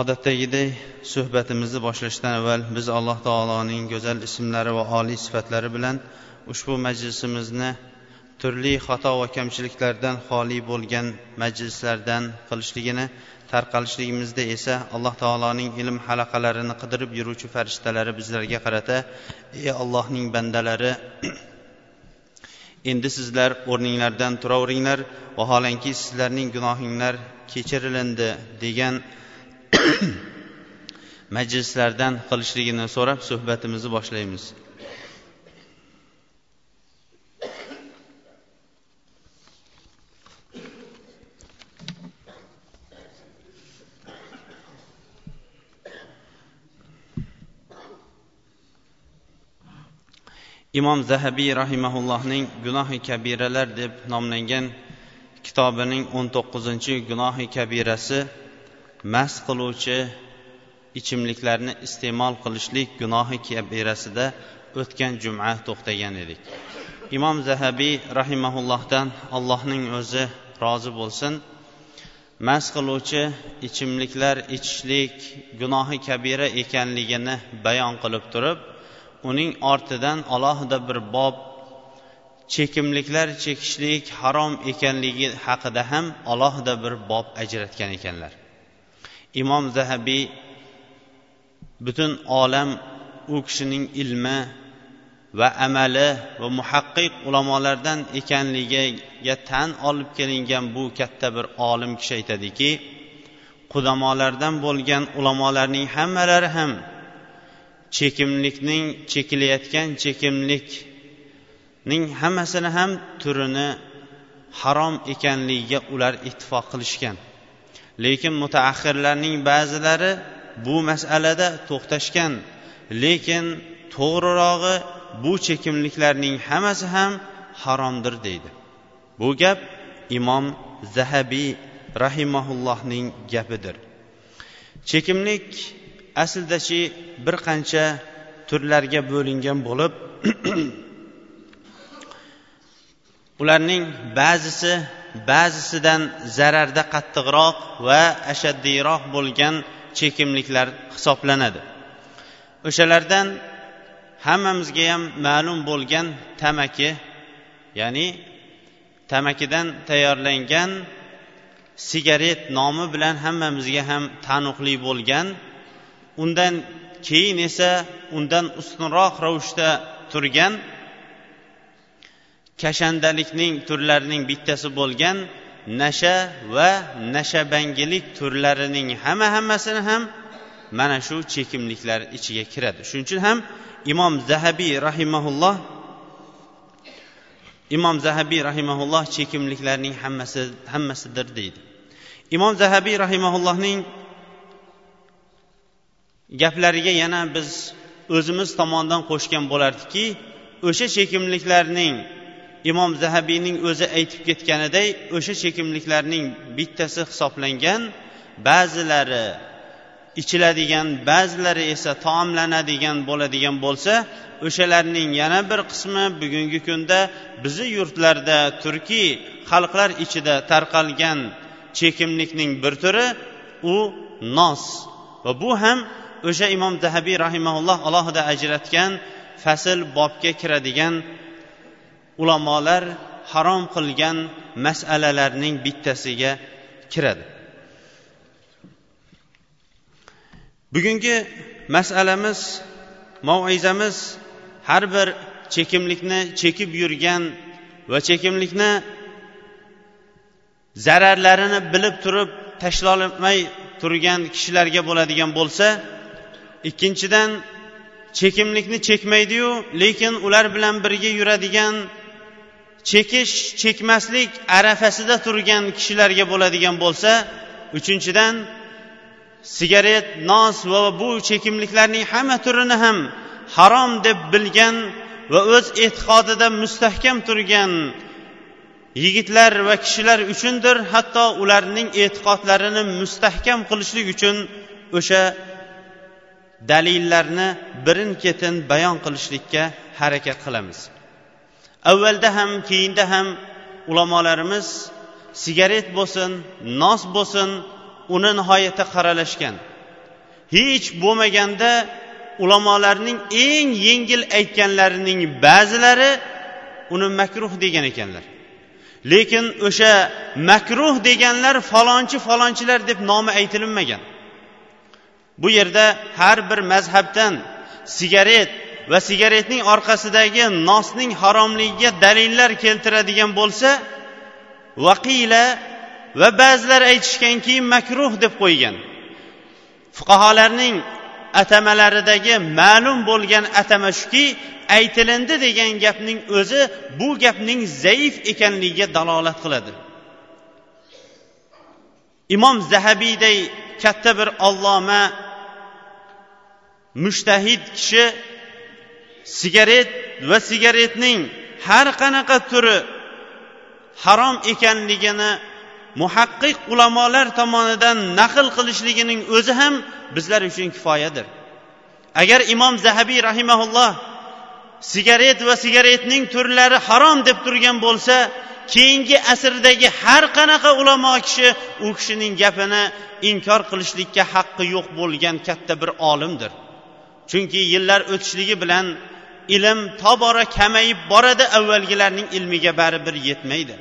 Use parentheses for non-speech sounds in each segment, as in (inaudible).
Odatdagidek suhbatimizni boshlashdan avval biz alloh taoloning go'zal ismlari va oliy sifatlari bilan ushbu majlisimizni turli xato va kamchiliklardan xoli bo'lgan majlislardan qilishligini tarqalishligimizda esa alloh taoloning ilm halaqalarini qidirib yuruvchi farishtalari bizlarga qarata ey allohning bandalari (clears throat) endi sizlar o'rninglardan turaveringlar vaholanki sizlarning gunohinglar kechirilindi degan (coughs) majlislardan qilishligini so'rab suhbatimizni boshlaymiz. Imom zahabiy rahimaullohning gunohi kabiralar deb nomlangan kitobining o'n to'qqizinchi gunohi kabirasi mast qiluvchi ichimliklarni iste'mol qilishlik gunohi kabirasida o'tgan juma to'xtagan edik. Imom zahabiy rahimaullohdan allohning o'zi rozi bo'lsin mast qiluvchi ichimliklar ichishlik gunohi kabira ekanligini bayon qilib turib uning ortidan alohida bir bob chekimliklar chekishlik harom ekanligi haqida ham alohida bir bob ajratgan ekanlar. Imom zahabiy butun olam u kishining ilmi va amali va muhaqqiq ulamolardan ekanligiga tan olib kelingan bu katta bir olim kishi aytadiki qudamolardan bo'lgan ulamolarning hammalari ham chekimlikning chekilayotgan chekimlikning hammasini ham turini harom ekanligiga ular ittifoq qilishgan. Lekin mutaaxirlarning ba'zilari bu masalada to'xtashgan. Lekin to'g'rirog'i bu chekimliklarning hammasi ham haromdir deydi. Bu gap imom zahabiy rahimaullohning gapidir. Chekimlik asldachi bir qancha turlarga bo'lingan bo'lib (clears throat) ularning ba'zisi ba'zisidan zararda qattiqroq va ashaddiyroq bo'lgan chekimliklar hisoblanadi. O'shalardan hammamizga ham ma'lum bo'lgan tamaki ya'ni tamakidan tayyorlangan sigaret nomi bilan hammamizga ham taniqli bo'lgan undan keyin esa undan ustunroq ravishda turgan kashandalikning turlarining bittasi bo'lgan nasha va nashabangilik turlarining hamma hammasini ham mana shu chekimliklar ichiga kiradi. Shuning uchun ham imom zahabiy rahimaulloh imom zahabiy rahimaulloh chekimliklarning hammasi hammasidir deydi. Imom zahabiy rahimaullohning gaplariga yana biz o'zimiz tomonidan qo'shgan bo'lardikki o'sha chekimliklarning imom zahabiyning o'zi aytib ketganiday o'sha chekimliklarning bittasi hisoblangan ba'zilari ichiladigan ba'zilari esa taomlanadigan bo'ladigan bo'lsa o'shalarning yana bir qismi bugungi kunda bizni yurtlarda turkiy xalqlar ichida tarqalgan chekimlikning bir turi u nos. Va bu ham o'sha imom zahabiy rahimaulloh alohida ajratgan fasl bobga kiradigan ulamolar harom qilgan masalalarning bittasiga kiradi. Bugungi masalamiz mavizamiz har bir chekimlikni chekib yurgan va chekimlikni zararlarini bilib turib tashlolmay turgan kishilarga bo'ladigan bo'lsa ikkinchidan chekimlikni chekmaydiyu lekin ular bilan birga yuradigan chekish chekmaslik arafasida turgan kishilarga bo'ladigan bo'lsa uchinchidan sigaret nos va bu chekimliklarning hamma turini ham harom deb bilgan va o'z e'tiqodida mustahkam turgan yigitlar va kishilar uchundir hatto ularning e'tiqodlarini mustahkam qilishlik uchun o'sha dalillarni birin ketin bayon qilishlikka harakat qilamiz. Avvalda ham keyinda ham ulamolarimiz sigaret bo'lsin nos bo'lsin uni nihoyatda qaralashgan. Hech bo'lmaganda ulamolarning eng yengil aytganlarining ba'zilari uni makruh degan ekanlar. Lekin o'sha makruh deganlar falonchi falonchilar deb nomi aytilinmagan bu yerda har bir mazhabdan sigaret va sigaretning orqasidagi nosning haromligiga dalillar keltiradigan bo'lsa vaqila va ba'zilar aytishganki makruh deb qo'ygan. Fuqarolarning atamalaridagi ma'lum bo'lgan atama shuki aytilindi degan gapning o'zi bu gapning zaif ekanligiga dalolat qiladi. Imom zahabiyday katta bir alloma mushtahid kishi sigaret va sigaretning har qanaqa turi harom ekanligini muhaqqiq ulamolar tomonidan naql qilishligining o'zi ham bizlar uchun kifoyadir. Agar imom zahabiy rahimaulloh sigaret va sigaretning turlari harom deb turgan bo'lsa keyingi asrdagi har qanaqa ulamo kishi u kishining gapini inkor qilishlikka haqqi yo'q bo'lgan katta bir olimdir. Chunki yillar o'tishligi bilan ilm tobora kamayib boradi avvalgilarning ilmiga baribir yetmaydi.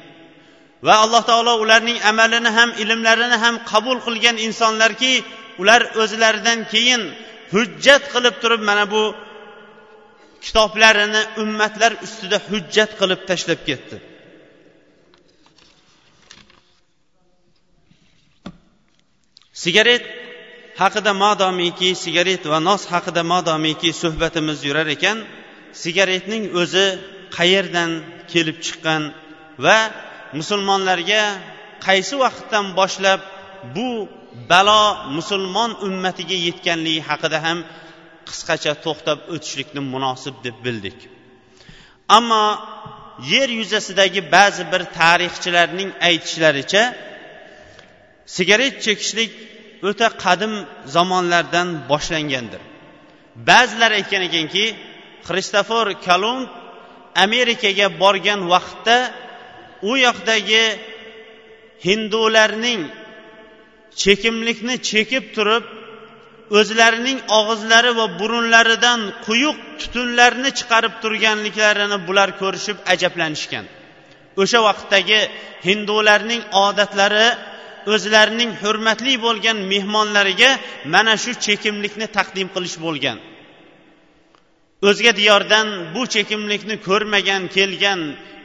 Va alloh taolo ularning amalini ham ilmlarini ham qabul qilgan insonlarki ular o'zlaridan keyin hujjat qilib turib mana bu kitoblarini ummatlar ustida hujjat qilib tashlab ketdi. Sigaret haqida modomiki sigaret va nos haqida modomiki suhbatimiz yurar ekan sigaretning o'zi qayerdan kelib chiqqan va musulmonlarga qaysi vaqtdan boshlab bu balo musulmon ummatiga yetganligi haqida ham qisqacha to'xtab o'tishlikni munosib deb bildik. Ammo yer yuzasidagi ba'zi bir tarixchilarning aytishlaricha sigaret chekishlik o'ta qadim zamonlardan boshlangandir. Ba'zilar aytgan ekanki xristofor kolumb amerikaga borgan vaqtda u yoqdagi hindularning chekimlikni chekib turib o'zlarining og'izlari va burunlaridan quyuq tutunlarni chiqarib turganliklarini bular ko'rishib ajablanishgan. O'sha vaqtdagi hindularning odatlari o'zlarining hurmatli bo'lgan mehmonlariga mana shu chekimlikni taqdim qilish bo'lgan. O'zga diyordan bu chekimlikni ko'rmagan kelgan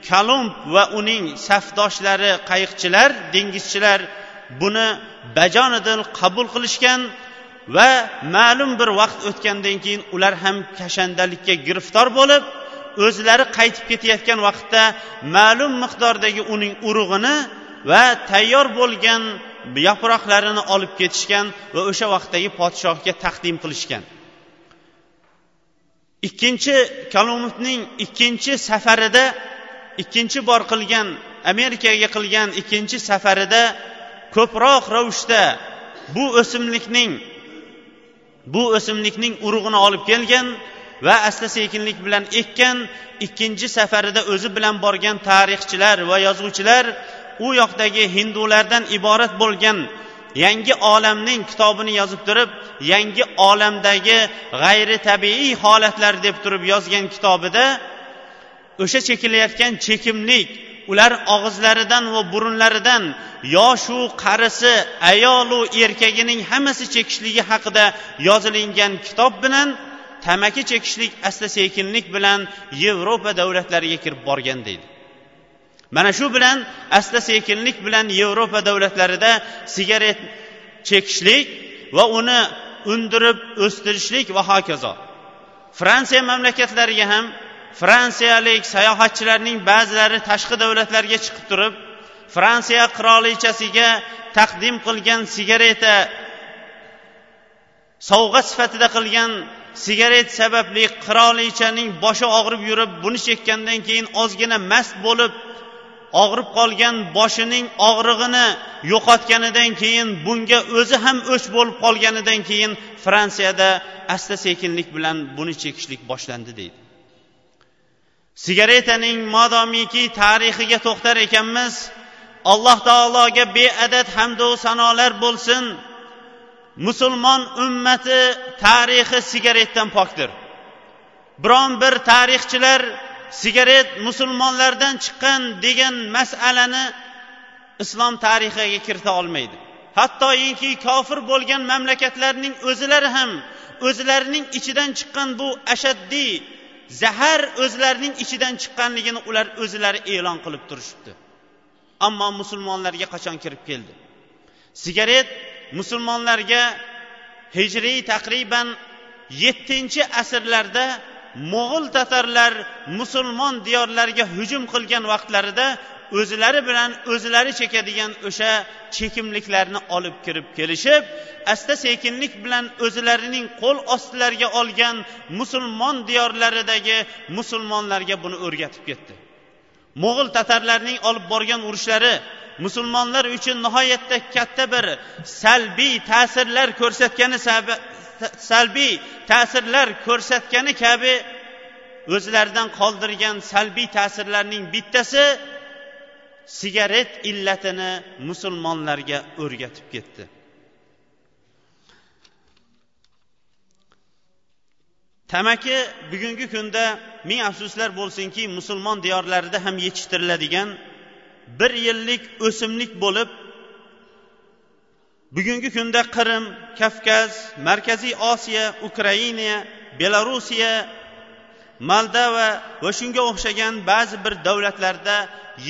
kalumb va uning safdoshlari qayiqchilar dengizchilar buni bajonidil qabul qilishgan va ma'lum bir vaqt o'tgandan keyin ular ham kashandalikka giriftor bo'lib o'zlari qaytib ketayotgan vaqtda ma'lum miqdordagi uning urug'ini va tayyor bo'lgan yaproqlarini olib ketishgan va o'sha vaqtdagi podshohga taqdim qilishgan. Ikkinchi kalomovning ikkinchi safarida ikkinchi bor qilgan amerikaga qilgan ikkinchi safarida ko'proq ravishda bu o'simlikning bu o'simlikning urug'ini olib kelgan va asta sekinlik bilan ekkan ikkinchi safarida o'zi bilan borgan tarixchilar va yozuvchilar u yoqdagi hindulardan iborat bo'lgan yangi olamning kitobini yozib turib yangi olamdagi g'ayri tabiiy holatlar deb turib yozgan kitobida o'sha chekilayotgan chekimlik ular og'izlaridan va burunlaridan yoshu qarisi ayolu erkagining hammasi chekishligi haqida yozilingan kitob bilan tamaki chekishlik asta sekinlik bilan yevropa davlatlariga kirib borgan deydi. Mana shu bilan asta sekinlik bilan yevropa davlatlarida sigaret chekishlik va uni undirib o'stirishlik va hokazo. Fransiya mamlakatlariga ham fransiyalik sayohatchilarning ba'zilari tashqi davlatlarga chiqib turib fransiya qirolichasiga taqdim qilgan sigareta sovg'a sifatida qilgan sigaret sababli qirolichaning boshi og'rib yurib buni chekkandan keyin ozgina mast bo'lib og'rib qolgan boshining og'rig'ini yo'qotganidan keyin bunga o'zi ham o'ch bo'lib qolganidan keyin fransiyada asta sekinlik bilan buni chekishlik boshlandi deydi. Sigaretaning modomiki tarixiga to'xtar ekanmiz. Alloh taologa beadad hamdu sanolar bo'lsin. Musulmon ummati tarixi sigaretdan pokdir. Biron bir tarixchilar sigaret musulmonlardan chiqqan degan masalani islom tarixiga kirita olmaydi. Hattoki kofir bo'lgan mamlakatlarning o'zilari ham o'zlarining ichidan chiqqan bu ashaddiy zahar o'zlarining ichidan chiqqanligini ular o'zlari e'lon qilib turishibdi. Ammo musulmonlarga qachon kirib keldi? Sigaret musulmonlarga hijriy taqriban yettinchi asrlarda mo'g'ul tatarlar musulmon diyorlariga hujum qilgan vaqtlarida o'zlari bilan o'zlari chekadigan o'sha chekimliklarni olib kirib kelishib asta sekinlik bilan o'zlarining qo'l ostilariga olgan musulmon diyorlaridagi musulmonlarga buni o'rgatib ketdi. Mo'g'ul tatarlarning olib borgan urushlari musulmonlar uchun nihoyatda katta bir salbiy ta'sirlar ko'rsatgani salbiy ta'sirlar ko'rsatgani kabi o'zlaridan qoldirgan salbiy ta'sirlarning bittasi sigaret illatini musulmonlarga o'rgatib ketdi. Tamaki bugungi kunda ming afsuslar bo'lsinki musulmon diyorlarida ham yetishtiriladigan bir yillik o'simlik bo'lib bugungi kunda qirim kavkaz markaziy osiyo ukraina belorussiya moldova va shunga o'xshagan ba'zi bir davlatlarda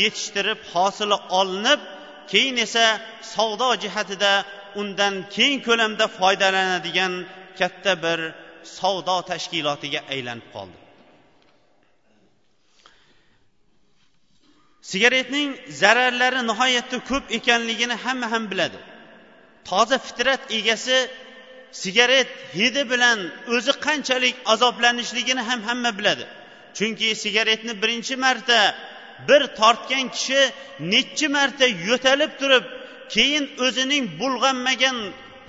yetishtirib hosili olinib keyin esa savdo jihatida undan keng ko'lamda foydalanadigan katta bir savdo tashkilotiga aylanib qoldi. Sigaretning zararlari nihoyatda ko'p ekanligini hamma ham biladi. Toza fitrat egasi sigaret hidi bilan o'zi qanchalik azoblanishligini ham hamma biladi. Chunki sigaretni birinchi marta bir tortgan kishi nechi marta yo'talib turib keyin o'zining bulg'anmagan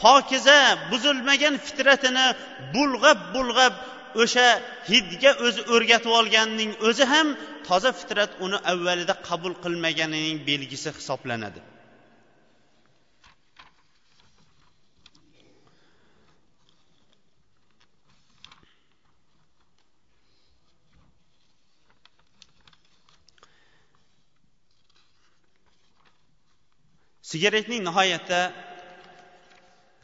pokiza buzilmagan fitratini bulg'ab bulg'ab o'sha hidga o'zi o'rgatib olganining o'zi ham toza fitrat uni avvalida qabul qilmaganining belgisi hisoblanadi. Sigaretning nihoyatda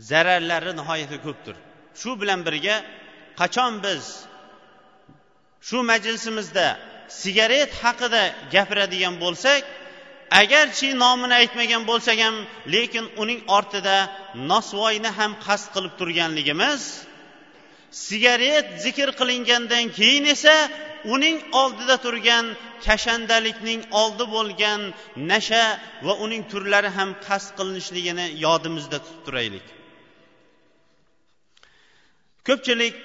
zararlari nihoyatda ko'pdir. Shu bilan birga qachon biz shu majlisimizda sigaret haqida gapiradigan bo'lsak agarchi nomini aytmagan bo'lsak ham lekin uning ortida nosvoyni ham qasd qilib turganligimiz sigaret zikr qilingandan keyin esa uning oldida turgan kashandalikning oldi bo'lgan nasha va uning turlari ham qasd qilinishligini yodimizda tutib turaylik. Ko'pchilik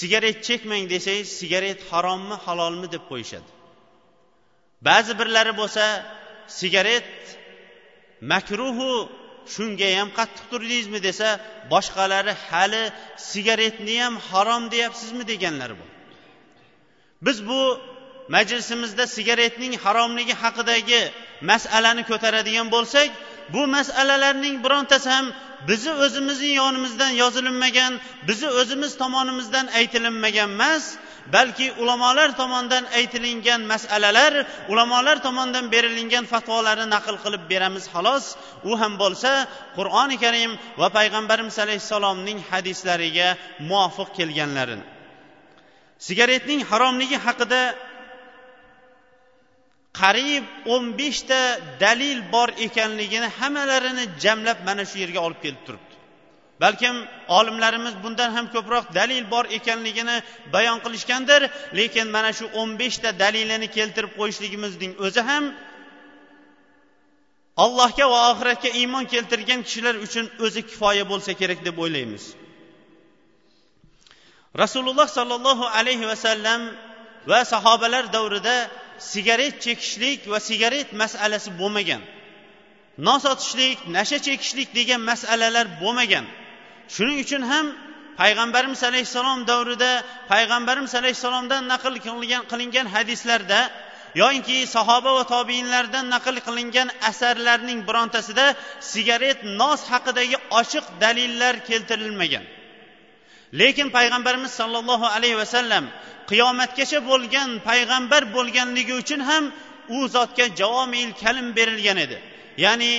sigaret chekmang desangiz sigaret harommi halolmi deb qo'yishadi. Ba'zi birlari bo'lsa sigaret makruhu shunga ham qattiq turdingizmi desa boshqalari hali sigaretni ham harom deyapsizmi deganlar bor. Biz bu majlisimizda sigaretning haromligi haqidagi masalani ko'taradigan bo'lsak bu masalalarning birontasi ham bizni o'zimizni yonimizdan yozilinmagan bizni o'zimiz tomonimizdan aytilinmagan emas balki ulamolar tomonidan aytilingan masalalar ulamolar tomonidan berilingan fatvolarni naql qilib beramiz xolos. U ham bo'lsa qur'oni karim va payg'ambarimiz alayhissalomning hadislariga muvofiq kelganlarini sigaretning haromligi haqida qariyb o'n beshta dalil bor ekanligini hammalarini jamlab mana shu yerga olib kelib turibdi. Balkim olimlarimiz bundan ham ko'proq dalil bor ekanligini bayon qilishgandir lekin mana shu o'n beshta dalilini keltirib qo'yishligimizning o'zi ham allohga va oxiratga iymon keltirgan kishilar uchun o'zi kifoya bo'lsa kerak deb o'ylaymiz. Rasululloh sollallohu alayhi vasallam va sahobalar davrida sigaret chekishlik va sigaret masalasi bo'lmagan. Non sotishlik nasha chekishlik degan masalalar bo'lmagan. Shuning uchun ham payg'ambarimiz alayhissalom davrida payg'ambarimiz alayhissalomdan naql qilingan qilingan hadislarda yoinki sahoba va tobiinlardan naql qilingan asarlarning birontasida sigaret nos haqidagi ochiq dalillar keltirilmagan. Lekin payg'ambarimiz sollallohu alayhi vasallam qiyomatgacha bo'lgan payg'ambar bo'lganligi uchun ham u zotga javomil kalim berilgan edi. Ya'ni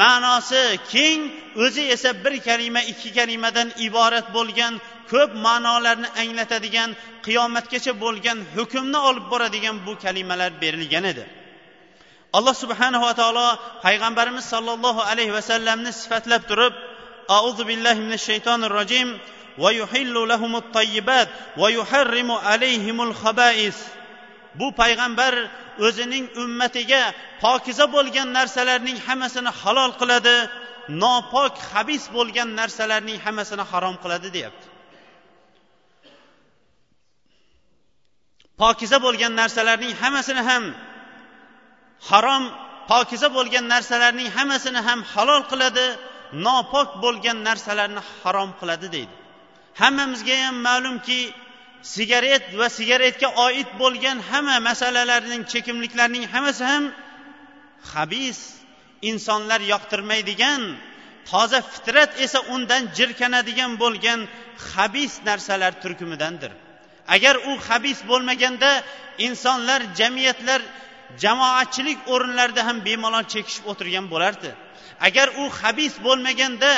ma'nosi keng o'zi esa bir kalima ikki kalimadan iborat bo'lgan ko'p ma'nolarni anglatadigan qiyomatgacha bo'lgan hukmni olib boradigan bu kalimalar berilgan edi. Alloh subhanava taolo payg'ambarimiz sollallohu alayhi vasallamni sifatlab turib auzu billahi minash shaytonir rojim ويحل لهم الطيبات ويحرم عليهم الخبائث bu payg'ambar o'zining ummatiga pokiza bo'lgan narsalarning hammasini halol qiladi nopok habis bo'lgan narsalarning hammasini harom qiladi deyapti pokiza bo'lgan narsalarning hammasini ham harom pokiza bo'lgan narsalarning hammasini ham halol qiladi nopok bo'lgan narsalarni harom qiladi deydi Hammamizga ham ma'lumki sigaret va sigaretga oid bo'lgan hamma masalalarning chekimliklarning hammasi ham habis insonlar yoqtirmaydigan toza fitrat esa undan jirkanadigan bo'lgan habis narsalar turkumidandir. Agar u habis bo'lmaganda insonlar jamiyatlar jamoatchilik o'rinlarida ham bemalol chekishib o'tirgan bo'lardi. Agar u habis bo'lmaganda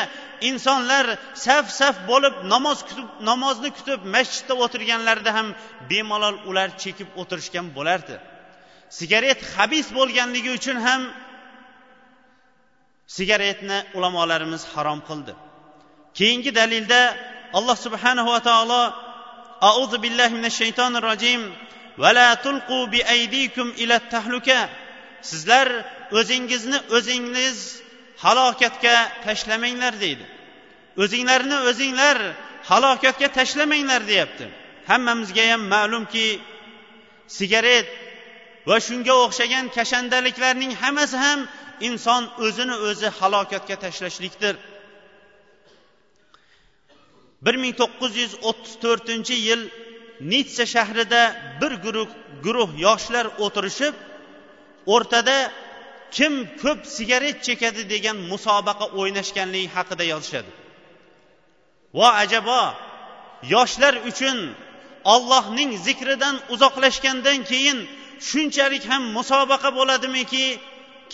insonlar saf saf bo'lib namoz kutib namozni kutib masjidda o'tirganlarida ham bemalol ular chekib o'tirishgan bo'lardi. Sigaret habis bo'lganligi uchun ham sigaretni ulamolarimiz harom qildi. Keyingi dalilda alloh subhanahu va taolo auzu billahi minash shaytonir rojim vala tulqu bi aydikum ila tahluka. Sizlar o'zingizni o'zingiz halokatga tashlamanglar deydi. O'zinglarni o'zinglar halokatga tashlamanglar deyapti. Hammamizga ham ma'lumki sigaret va shunga o'xshagan kashandaliklarning hammasi ham inson o'zini o'zi halokatga tashlashlikdir. bir ming to'qqiz yuz o'ttiz to'rtinchi yil nitsa shahrida bir guruh guruh yoshlar o'tirishib o'rtada kim ko'p sigaret chekadi degan musobaqa o'ynashganligi haqida yozishadi. Vo ajabo yoshlar uchun ollohning zikridan uzoqlashgandan keyin shunchalik ham musobaqa bo'ladimiki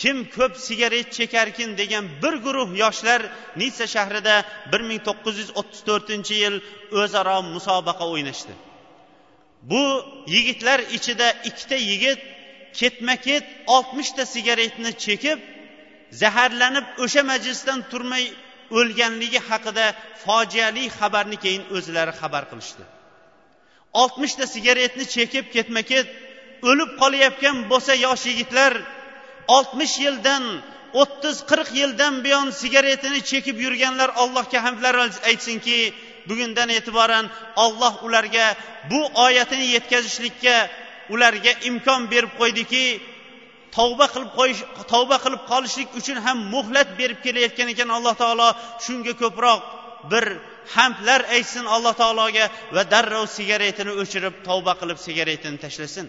kim ko'p sigaret chekarkin degan bir guruh yoshlar nitsa shahrida bir ming to'qqiz yuz o'ttiz to'rtinchi yil o'zaro musobaqa o'ynashdi. Bu yigitlar ichida ikkita yigit ketma ket oltmishta sigaretni chekib zaharlanib o'sha majlisdan turmay o'lganligi haqida fojiali xabarni keyin o'zlari xabar qilishdi. Oltmishta sigaretni chekib ketma ket o'lib qolayotgan bo'lsa yosh yigitlar oltmish yildan o'ttiz qirq yildan buyon sigaretini chekib yurganlar allohga hamdlar aytsinki bugundan e'tiboran olloh ularga bu oyatini yetkazishlikka ularga imkon berib qo'ydiki tavba qilib qo'yish tavba qilib qolishlik uchun ham muhlat berib kelayotgan ekan alloh taolo. Shunga ko'proq bir hamdlar aytsin alloh taologa va darrov sigaretini o'chirib tavba qilib sigaretini tashlasin.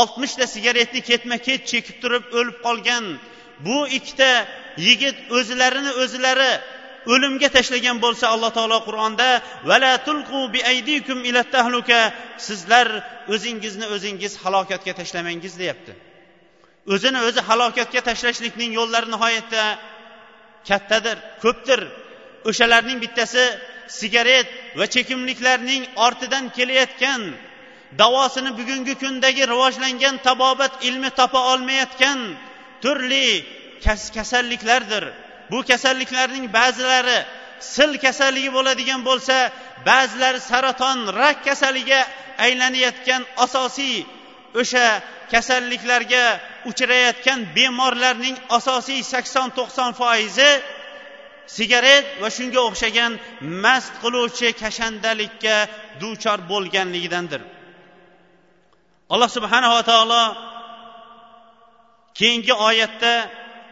Oltmishta sigaretni ketma ket chekib turib o'lib qolgan bu ikkita yigit o'zlarini o'zlari o'limga tashlagan bo'lsa alloh taolo qur'onda vala tulqu bi aydikum ila tahluka sizlar o'zingizni o'zingiz halokatga tashlamangiz deyapti. O'zini o'zi halokatga tashlashlikning yo'llari nihoyatda kattadir ko'pdir. O'shalarning bittasi sigaret va chekimliklarning ortidan kelayotgan davosini bugungi kundagi rivojlangan tabobat ilmi topa olmayotgan turli kasalliklardir bu kasalliklarning ba'zilari sil kasalligi bo'ladigan bo'lsa ba'zilari saraton rak kasaliga aylanayotgan asosiy o'sha kasalliklarga uchrayotgan bemorlarning asosiy sakson to'qson foizi sigaret va shunga o'xshagan mast qiluvchi kashandalikka duchor bo'lganligidandir. Alloh subhanava taolo keyingi oyatda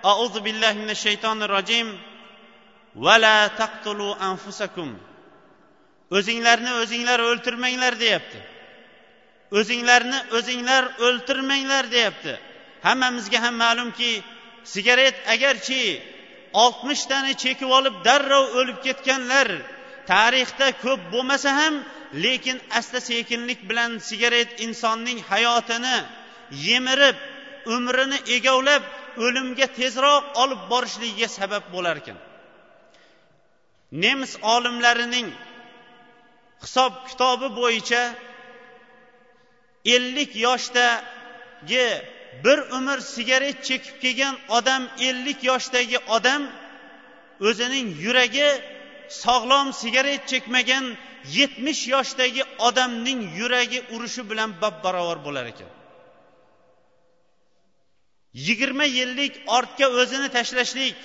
أعوذ بالله من الشيطان الرجيم ولا تقتلوا أنفسكم o'zinglarni o'zinglar o'ltirmanglar deyapti. O'zinglarni o'zinglar o'ltirmanglar deyapti. Hammamizga ham ma'lumki sigaret agarchi oltmishtani chekib olib darrov o'lib ketganlar tarixda ko'p bo'lmasa ham lekin asta sekinlik bilan sigaret insonning hayotini yemirib umrini egovlab o'limga tezroq olib borishligiga sabab bo'lar ekan nemis olimlarining hisob kitobi bo'yicha ellik yoshdagi bir umr sigaret chekib kelgan odam ellik yoshdagi odam o'zining yuragi sog'lom sigaret chekmagan yetmish yoshdagi odamning yuragi urishi bilan bab barobar bo'lar ekan. Yigirma yillik ortga o'zini tashlashlik.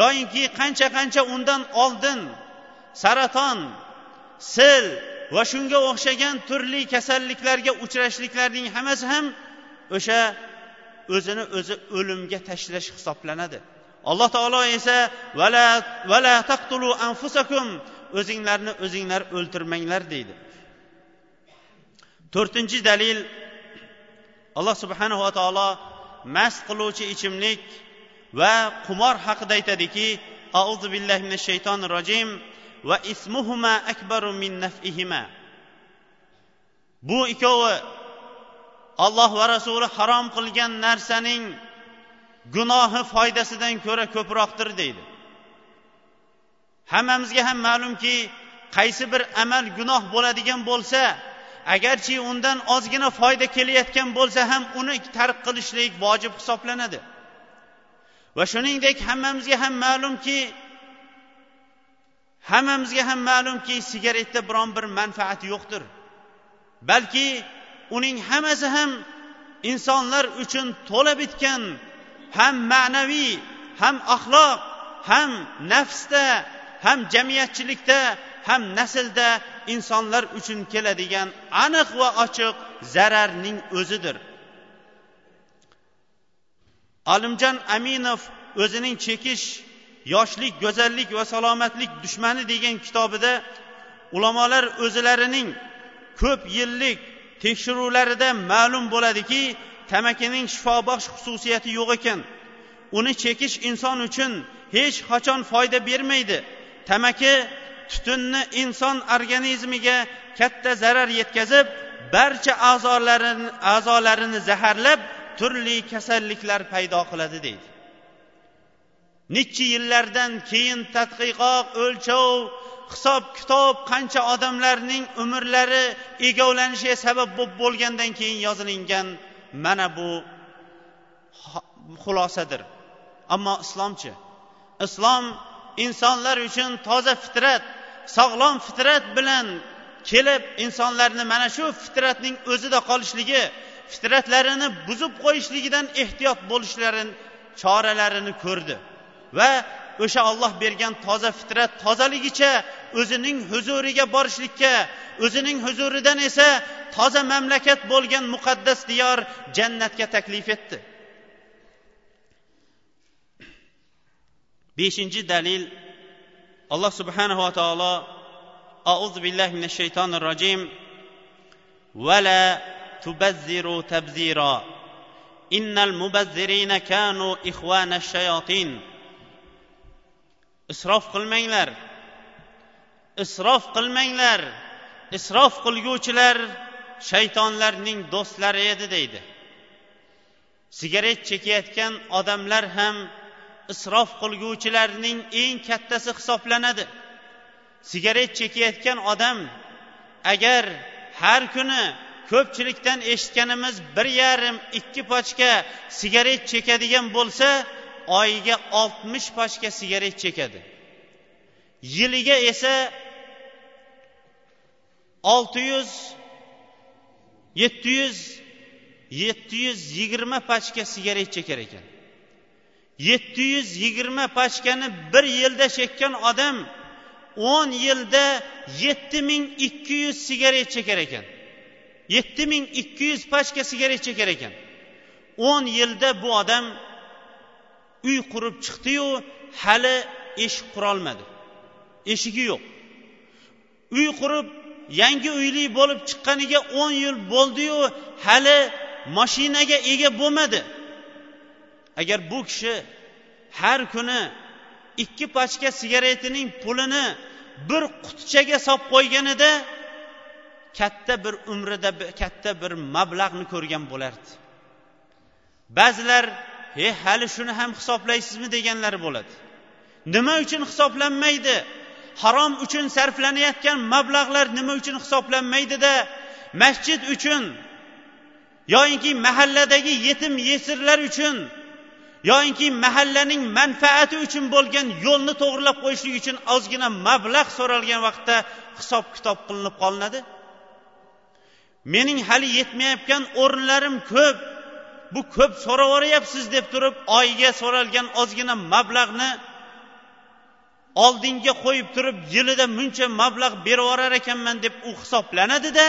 Yoyinki qancha qancha undan oldin saraton sil va shunga o'xshagan turli kasalliklarga uchrashliklarning hammasi ham o'sha o'zini o'zi o'limga tashlash hisoblanadi. Alloh taolo esa vala vala taqtulu anfusakum o'zinglarni o'zinglar o'ltirmanglar deydi. To'rtinchi dalil. Alloh subhanava taolo mast qiluvchi ichimlik va qumor haqida aytadiki auzu billahi minash shaytonir rojim va ismuhuma akbaru min nafihima. Bu ikkovi alloh va rasuli harom qilgan narsaning gunohi foydasidan ko'ra ko'proqdir deydi. Hammamizga ham ma'lumki qaysi bir amal gunoh bo'ladigan bo'lsa agarchi undan ozgina foyda kelayotgan bo'lsa ham uni tark qilishlik vojib hisoblanadi. Va shuningdek hammamizga ham ma'lumki hammamizga ham ma'lumki sigaretda biron bir manfaati yo'qdir. Balki uning hammasi ham insonlar uchun to'la bitgan ham ma'naviy ham axloq ham nafsda ham jamiyatchilikda ham naslda insonlar uchun keladigan aniq va ochiq zararning o'zidir. Olimjon aminov o'zining chekish yoshlik go'zallik va salomatlik dushmani degan kitobida ulamolar o'zlarining ko'p yillik tekshiruvlarida ma'lum bo'ladiki tamakining shifobaxsh xususiyati yo'q ekan. Uni chekish inson uchun hech qachon foyda bermaydi. Tamaki tutunni inson organizmiga katta zarar yetkazib barcha a'zolarini a'zolarini zaharlab turli kasalliklar paydo qiladi deydi. Necha yillardan keyin tadqiqot o'lchov hisob kitob qancha odamlarning umrlari egovlanishiga sabab bo'lib bo'lgandan keyin yozilingan mana bu xulosadir. Ammo islomchi islom insonlar uchun toza fitrat sog'lom fitrat bilan kelib insonlarni mana shu fitratning o'zida qolishligi fitratlarini buzib qo'yishligidan ehtiyot bo'lishlari choralarini ko'rdi. Va o'sha olloh bergan toza fitrat tozaligicha o'zining huzuriga borishlikka o'zining huzuridan esa toza mamlakat bo'lgan muqaddas diyor jannatga taklif etdi. Beshinchi dalil. Alloh subhanava taolo auzu billahi minash shaytonir rojim vala tubazziru tabzira. Innal mubazzirina kanu ixvana shayotin isrof qilmanglar. Isrof qilmanglar. Isrof qilguvchilar shaytonlarning do'stlari edi deydi. Sigaret chekayotgan odamlar ham isrof qilguvchilarning eng kattasi hisoblanadi. Sigaret chekayotgan odam agar har kuni ko'pchilikdan eshitganimiz bir yarim ikki pochka sigaret chekadigan bo'lsa oyiga oltmish pochka sigaret chekadi. Yiliga esa olti yuz yetti yuz yetti yuz yigirma pochka sigaret chekar ekan yetti yuz yigirma pachkani bir yilda chekkan odam o'n yilda yetti ming ikki yuz sigaret chekar ekan. yetti ming ikki yuz pachka sigaret chekar ekan. o'n yilda bu odam uy qurib chiqdiyu hali eshik qurolmadi. Eshigi yo'q. Uy qurib yangi uyli bo'lib chiqqaniga o'n yil bo'ldiyu hali mashinaga ega bo'lmadi. Agar bu kishi har kuni ikki pachka sigaretining pulini bir qutichaga solib qo'yganida katta bir umrida katta bir mablag'ni ko'rgan bo'lardi. Ba'zilar he hali shuni ham hisoblaysizmi? deganlar bo'ladi. Nima uchun hisoblanmaydi? Harom uchun sarflanayotgan mablag'lar nima uchun hisoblanmaydida? Masjid uchun yoyinki mahalladagi yetim yesirlar uchun yoyinki mahallaning manfaati uchun bo'lgan yo'lni to'g'irlab qo'yishlik uchun ozgina mablag' so'ralgan vaqtda hisob kitob qilinib qolinadi. Mening hali yetmayotgan o'rinlarim ko'p. Bu ko'p so'ravoryapsiz deb turib oyiga so'ralgan ozgina mablag'ni oldinga qo'yib turib yilida muncha mablag' berib yuborar ekanman deb u hisoblanadida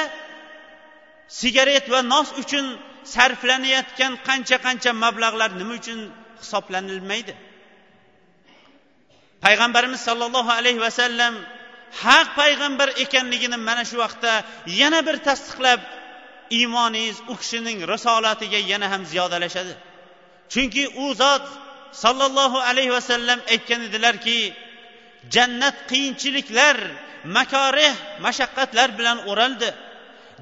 sigaret va nos uchun sarflanayotgan qancha qancha mablag'lar nima uchun hisoblanilmaydi. Payg'ambarimiz sollallohu alayhi vasallam haq payg'ambar ekanligini mana shu vaqtda yana bir tasdiqlab iymoningiz u kishining risolatiga yana ham ziyodalashadi. Chunki u zot sollallohu alayhi vasallam aytgan edilarki jannat qiyinchiliklar makorih mashaqqatlar bilan o'raldi.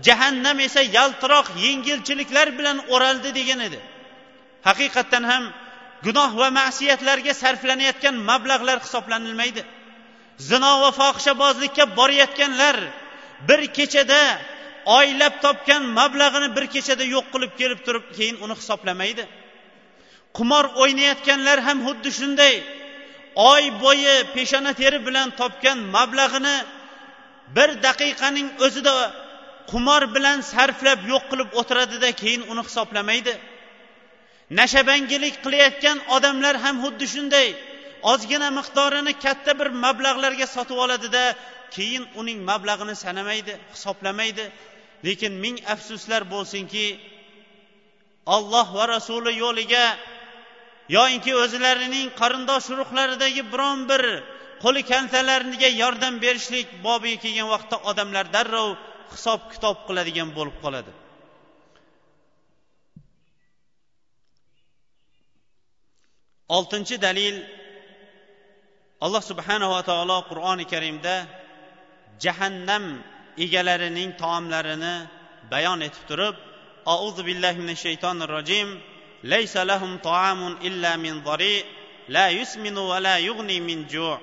Jahannam esa yaltiroq yengilchiliklar bilan o'raldi degan edi. Haqiqatdan ham gunoh va ma'siyatlarga sarflanayotgan mablag'lar hisoblanilmaydi. Zino va fohishabozlikka borayotganlar bir kechada oylab topgan mablag'ini bir kechada yo'q qilib kelib turib keyin uni hisoblamaydi. Qumor o'ynayotganlar ham xuddi shunday oy bo'yi peshona teri bilan topgan mablag'ini bir daqiqaning o'zida qumor bilan sarflab yo'q qilib o'tiradida keyin uni hisoblamaydi. Nashabangilik qilayotgan odamlar ham xuddi shunday. Ozgina miqdorini katta bir mablag'larga sotib oladida keyin uning mablag'ini sanamaydi hisoblamaydi. Lekin ming afsuslar bo'lsinki olloh va rasuli yo'liga yoinki o'zlarining qarindosh urug'laridagi biron bir qo'li kaltalariga yordam berishlik bobiga kelgan vaqtda odamlar darrov hisob kitob qiladigan bo'lib qoladi. Oltinchi dalil alloh subhanava taolo qur'oni karimda jahannam egalarining taomlarini bayon etib turib auzu billahi minash shaytonir rojim laysa lahum taamun illa min zari la yusminu va la yughni min ju'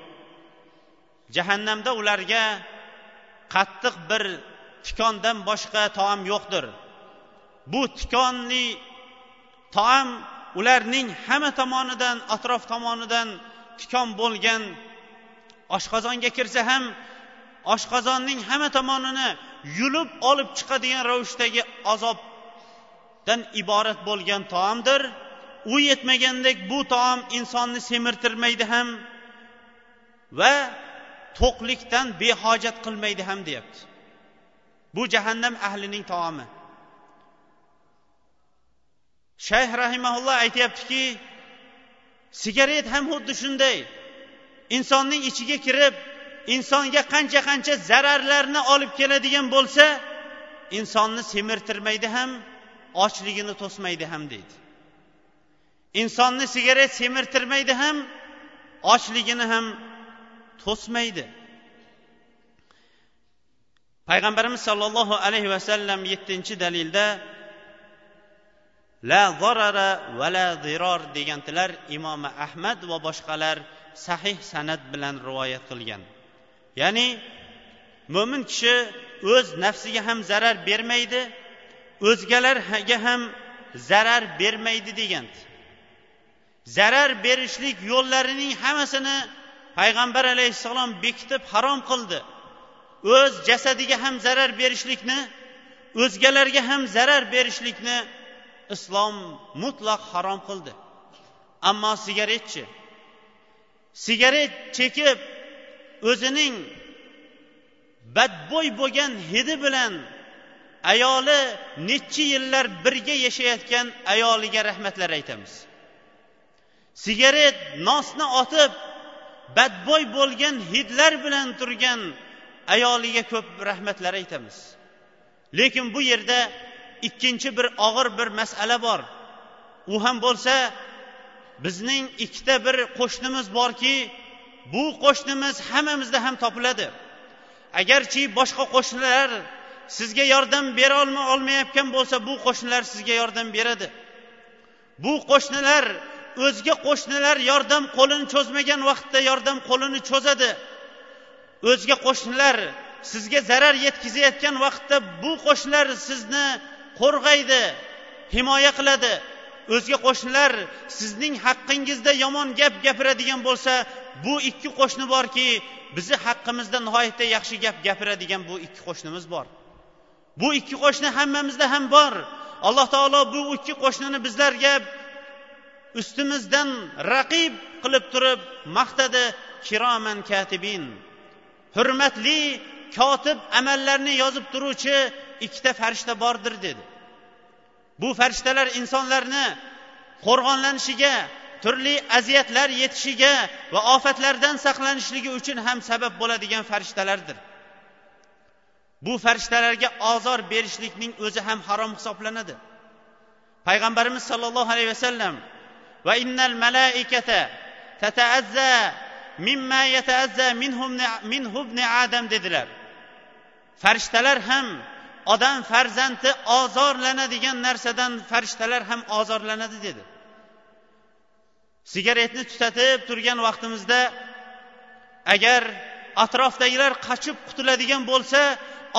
jahannamda ularga qattiq bir tikondan boshqa taom yo'qdir. Bu tikonli taom ularning hamma tomonidan atrof tomonidan tikon bo'lgan oshqozonga kirsa ham oshqozonning hamma tomonini yulib olib chiqadigan ravishdagi azobdan iborat bo'lgan taomdir. U yetmagandek bu taom insonni semirtirmaydi ham va to'qlikdan behojat qilmaydi ham deyapti. Bu jahannam ahlining taomi. Shayx rahimaulloh aytyaptiki sigaret ham xuddi shunday. Insonning ichiga kirib insonga qancha qancha zararlarni olib keladigan bo'lsa insonni semirtirmaydi ham ochligini to'smaydi ham deydi. Insonni sigaret semirtirmaydi ham ochligini ham to'smaydi. Payg'ambarimiz sollallohu alayhi vasallam yettinchi dalilda la zarara va la ziror degandilar imomi ahmad va boshqalar sahih san'at bilan rivoyat qilgan. Ya'ni mo'min kishi o'z nafsiga ham zarar bermaydi o'zgalarga ham zarar bermaydi degan zarar berishlik yo'llarining hammasini payg'ambar alayhissalom bekitib harom qildi. O'z jasadiga ham zarar berishlikni o'zgalarga ham zarar berishlikni islom mutlaq harom qildi. Ammo sigaretchi sigaret chekib o'zining badbo'y bo'lgan hidi bilan ayoli necha yillar birga yashayotgan ayoliga rahmatlar aytamiz. Sigaret nosni otib badbo'y bo'lgan hidlar bilan turgan ayoliga ko'p rahmatlar aytamiz. Lekin bu yerda ikkinchi bir og'ir bir masala bor. U ham bo'lsa bizning ikkita bir qo'shnimiz borki bu qo'shnimiz hammamizda ham topiladi. Agarchi boshqa qo'shnilar sizga yordam bera olmayotgan bo'lsa bu qo'shnilar sizga yordam beradi. Bu qo'shnilar o'zga qo'shnilar yordam qo'lini cho'zmagan vaqtda yordam qo'lini cho'zadi. O'zga qo'shnilar sizga zarar yetkazayotgan vaqtda bu qo'shnilar sizni qo'rg'aydi himoya qiladi. O'zga qo'shnilar sizning haqqingizda yomon gap gapiradigan bo'lsa bu ikki qo'shni borki bizni haqqimizda nihoyatda yaxshi gap gapiradigan bu ikki qo'shnimiz bor. Bu ikki qo'shni hammamizda ham bor. Alloh taolo bu ikki qo'shnini bizlarga ustimizdan raqib qilib turib maqtadi. Kiroman katibin. Hurmatli kotib amallarni yozib turuvchi ikkita farishta bordir dedi. Bu farishtalar insonlarni qo'rg'onlanishiga turli aziyatlar yetishiga va ofatlardan saqlanishligi uchun ham sabab bo'ladigan farishtalardir. Bu farishtalarga ozor berishlikning o'zi ham harom hisoblanadi. Payg'ambarimiz sollallohu alayhi vasallam va innal malaikata tataazza mimma yataazza minhum minhu ibn adam dedilar. Farishtalar ham odam farzandi ozorlanadigan narsadan farishtalar ham ozorlanadi dedi. Sigaretni tutatib turgan vaqtimizda agar atrofdagilar qochib qutuladigan bo'lsa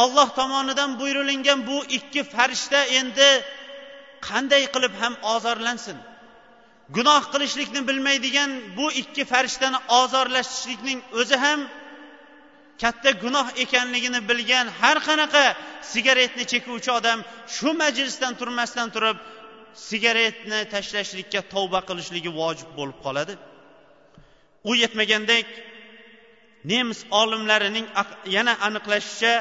olloh tomonidan buyurilingan bu ikki farishta endi qanday qilib ham ozorlansin? Gunoh qilishlikni bilmaydigan bu ikki farishtani ozorlashishlikning o'zi ham katta gunoh ekanligini bilgan har qanaqa sigaretni chekuvchi odam shu majlisdan turmasdan turib sigaretni tashlashlikka tavba qilishligi vojib bo'lib qoladi. U yetmagandek nemis olimlarining yana aniqlashicha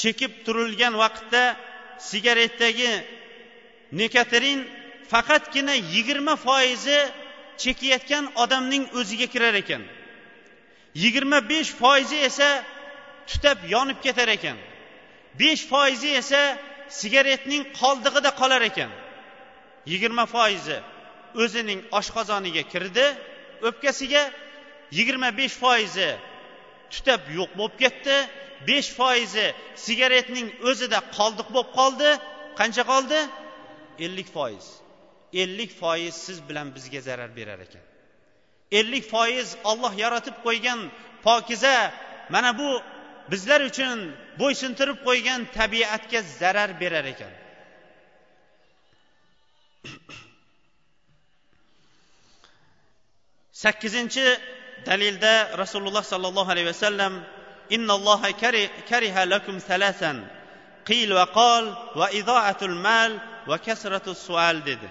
chekib turilgan vaqtda sigaretdagi nikotin faqatgina yigirma foizi chekayotgan odamning o'ziga kirar ekan. Yigirma besh foizi esa tutab yonib ketar ekan. besh foizi esa sigaretning qoldig'ida qolar ekan. yigirma foizi o'zining oshqozoniga kirdi o'pkasiga yigirma besh foizi tutab yo'q bo'lib ketdi besh foizi sigaretning o'zida qoldiq bo'lib qoldi. Qancha qoldi? ellik foiz. ellik foiz siz bilan bizga zarar berar ekan. Ellik foiz olloh yaratib qo'ygan pokiza mana bu bizlar uchun bo'ysuntirib qo'ygan tabiatga zarar berar ekan. Sakkizinchi dalilda rasululloh sollallohu alayhi vasallam innalloha kariha lakum salasan qil va qol va idoatul mal va kasratus sual dedi.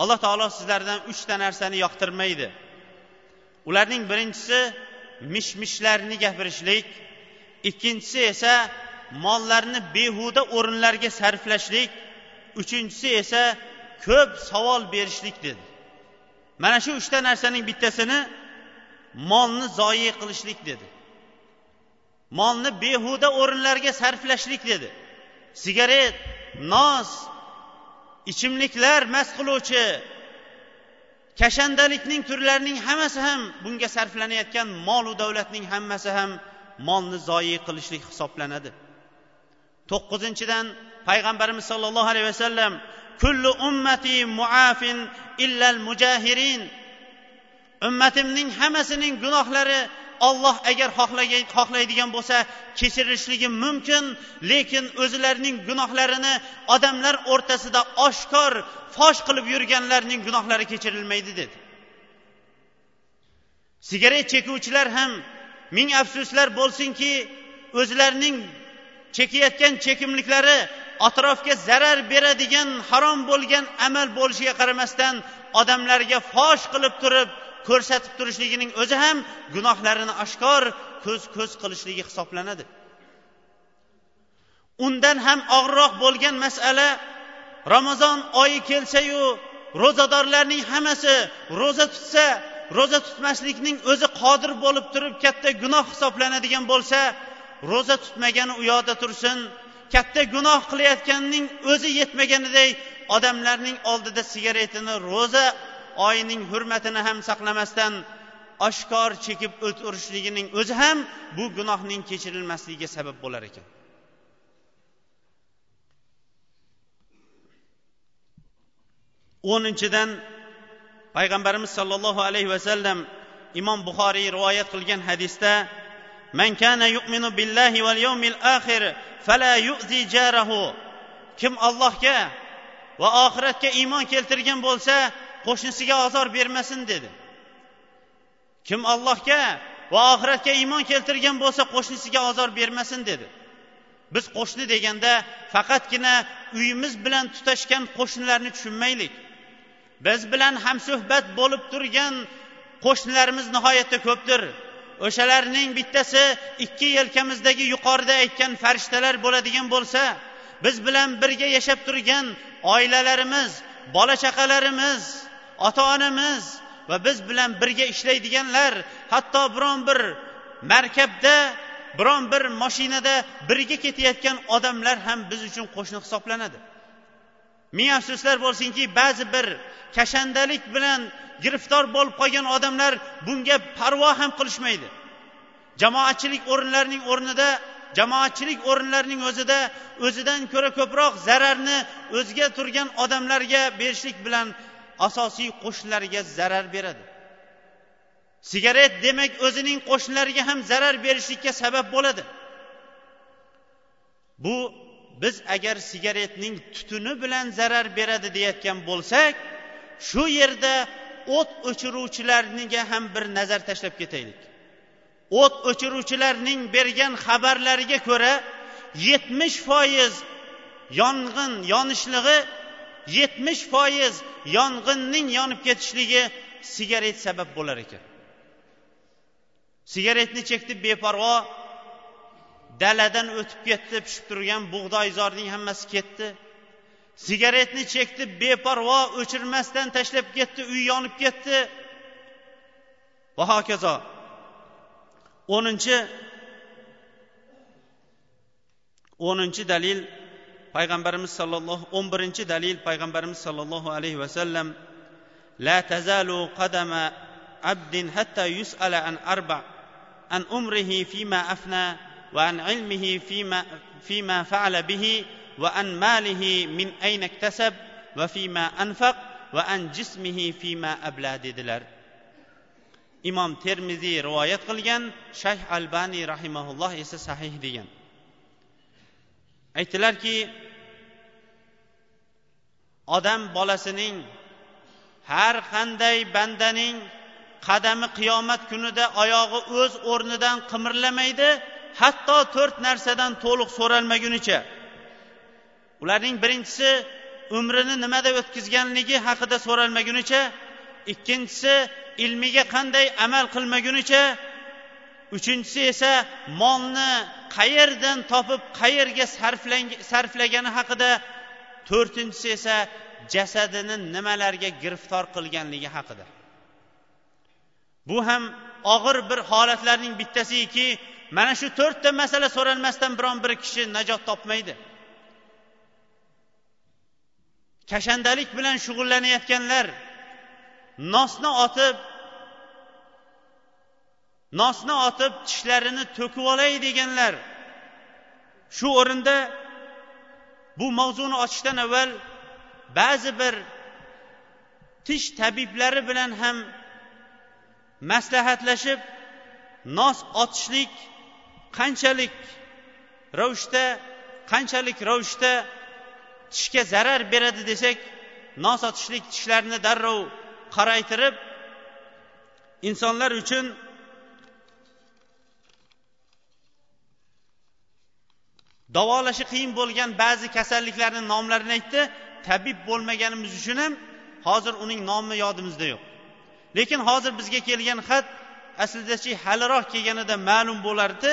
Alloh taolo sizlardan uchta narsani yoqtirmaydi. Ularning birinchisi mish mishlarni gapirishlik ikkinchisi esa mollarni behuda o'rinlarga sarflashlik uchinchisi esa ko'p savol berishlik dedi. Mana shu uchta narsaning bittasini molni zoyi qilishlik dedi. Molni behuda o'rinlarga sarflashlik dedi. Sigaret nos ichimliklar mast qiluvchi kashandalikning turlarining hammasi ham bunga sarflanayotgan molu davlatning hammasi ham molni zoyi qilishlik hisoblanadi. To'qqizinchidan payg'ambarimiz sollallohu alayhi vasallam kullu ummati muafin illal mujahirin. Ummatimning hammasining gunohlari olloh agar xohlaydigan bo'lsa kechirishligi mumkin lekin o'zlarining gunohlarini odamlar o'rtasida oshkor fosh qilib yurganlarning gunohlari kechirilmaydi dedi. Sigaret chekuvchilar ham ming afsuslar bo'lsinki o'zlarining chekayotgan chekimliklari atrofga zarar beradigan harom bo'lgan amal bo'lishiga qaramasdan odamlarga fosh qilib turib ko'rsatib turishligining o'zi ham gunohlarini oshkor ko'z ko'z qilishligi hisoblanadi. Undan ham og'irroq bo'lgan masala ramazon oyi kelsayu ro'zadorlarning hammasi ro'za tutsa ro'za tutmaslikning o'zi qodir bo'lib turib katta gunoh hisoblanadigan bo'lsa ro'za tutmagani u yoqda tursin katta gunoh qilayotganning o'zi yetmaganiday odamlarning oldida sigaretini ro'za oyining hurmatini ham saqlamasdan oshkor chekib o'tirishligining o'zi ham bu gunohning kechirilmasligiga sabab bo'lar ekan. O'ninchidan payg'ambarimiz sollallohu alayhi vasallam imom buxoriy rivoyat qilgan hadisda man kana yu'minu billahi val yawmil axir fala yu'zi jarahu. Kim allohga va oxiratga iymon keltirgan bo'lsa qo'shnisiga ozor bermasin dedi. Kim allohga va oxiratga iymon keltirgan bo'lsa qo'shnisiga ozor bermasin dedi. Biz qo'shni deganda faqatgina uyimiz bilan tutashgan qo'shnilarni tushunmaylik. Biz bilan hamsuhbat bo'lib turgan qo'shnilarimiz nihoyatda ko'pdir. O'shalarning bittasi ikki yelkamizdagi yuqorida aytgan farishtalar bo'ladigan bo'lsa biz bilan birga yashab turgan oilalarimiz bola chaqalarimiz ota onamiz va biz bilan birga ishlaydiganlar hatto biron bir markabda biron bir moshinada birga ketayotgan odamlar ham biz uchun qo'shni hisoblanadi. Ming afsuslar bo'lsinki ba'zi bir kashandalik bilan giriftor bo'lib qolgan odamlar bunga parvo ham qilishmaydi. Jamoatchilik o'rinlarining o'rnida jamoatchilik o'rinlarining o'zida o'zidan ko'ra ko'proq zararni o'ziga turgan odamlarga berishlik bilan asosiy qo'shnilariga zarar beradi. Sigaret demak o'zining qo'shnilariga ham zarar berishlikka sabab bo'ladi. Bu biz agar sigaretning tutuni bilan zarar beradi deyayotgan bo'lsak shu yerda o't o'chiruvchilarga ham bir nazar tashlab ketaylik. O't o'chiruvchilarning bergan xabarlariga ko'ra yetmish foiz yong'in yonishlig'i yetmish foiz yong'inning yonib ketishligi sigaret sabab bo'lar ekan. Sigaretni chektib beparvo daladan o'tib ketdi pishib turgan bug'doyzorning hammasi ketdi. Sigaretni chekdi beparvo o'chirmasdan tashlab ketdi uy yonib ketdi. Va hokazo o'ninchi o'ninchi dalil payg'ambarimiz sollallohu o'n birinchi dalil payg'ambarimiz sollallohu alayhi vasallam la tazalu qadama abdin hatta yus'ala an arba an umrihi fima afna وعن علمه فيما, فيما فعل به وعن ماله من أين اكتسب وفيما أنفق وعن جسمه فيما أبلى dedilar imom termiziy rivoyat qilgan shayx albaniy rahimaulloh esa sahih degan aytdilarki odam bolasining har qanday bandaning qadami qiyomat kunida oyog'i o'z o'rnidan qimirlamaydi hatto to'rt narsadan to'liq so'ralmagunicha. Ularning birinchisi umrini nimada o'tkazganligi haqida so'ralmagunicha ikkinchisi ilmiga qanday amal qilmagunicha uchinchisi esa molni qayerdan topib qayerga sarflagani haqida to'rtinchisi esa jasadini nimalarga giriftor qilganligi haqida. Bu ham og'ir bir holatlarning bittasiki mana shu to'rtta masala so'ralmasdan biron bir kishi najot topmaydi. Kashandalik bilan shug'ullanayotganlar nosni otib nosni otib tishlarini to'kib olay deganlar shu o'rinda bu mavzuni ochishdan avval ba'zi bir tish tabiblari bilan ham maslahatlashib nos otishlik qanchalik ravishda qanchalik ravishda tishga zarar beradi desak nos otishlik tishlarni darrov qoraytirib insonlar uchun davolashi qiyin bo'lgan ba'zi kasalliklarni nomlarini aytdi. Tabib bo'lmaganimiz uchun ham hozir uning nomi yodimizda yo'q. Lekin hozir bizga kelgan xat aslidachi haliroq kelganida ma'lum bo'lardi.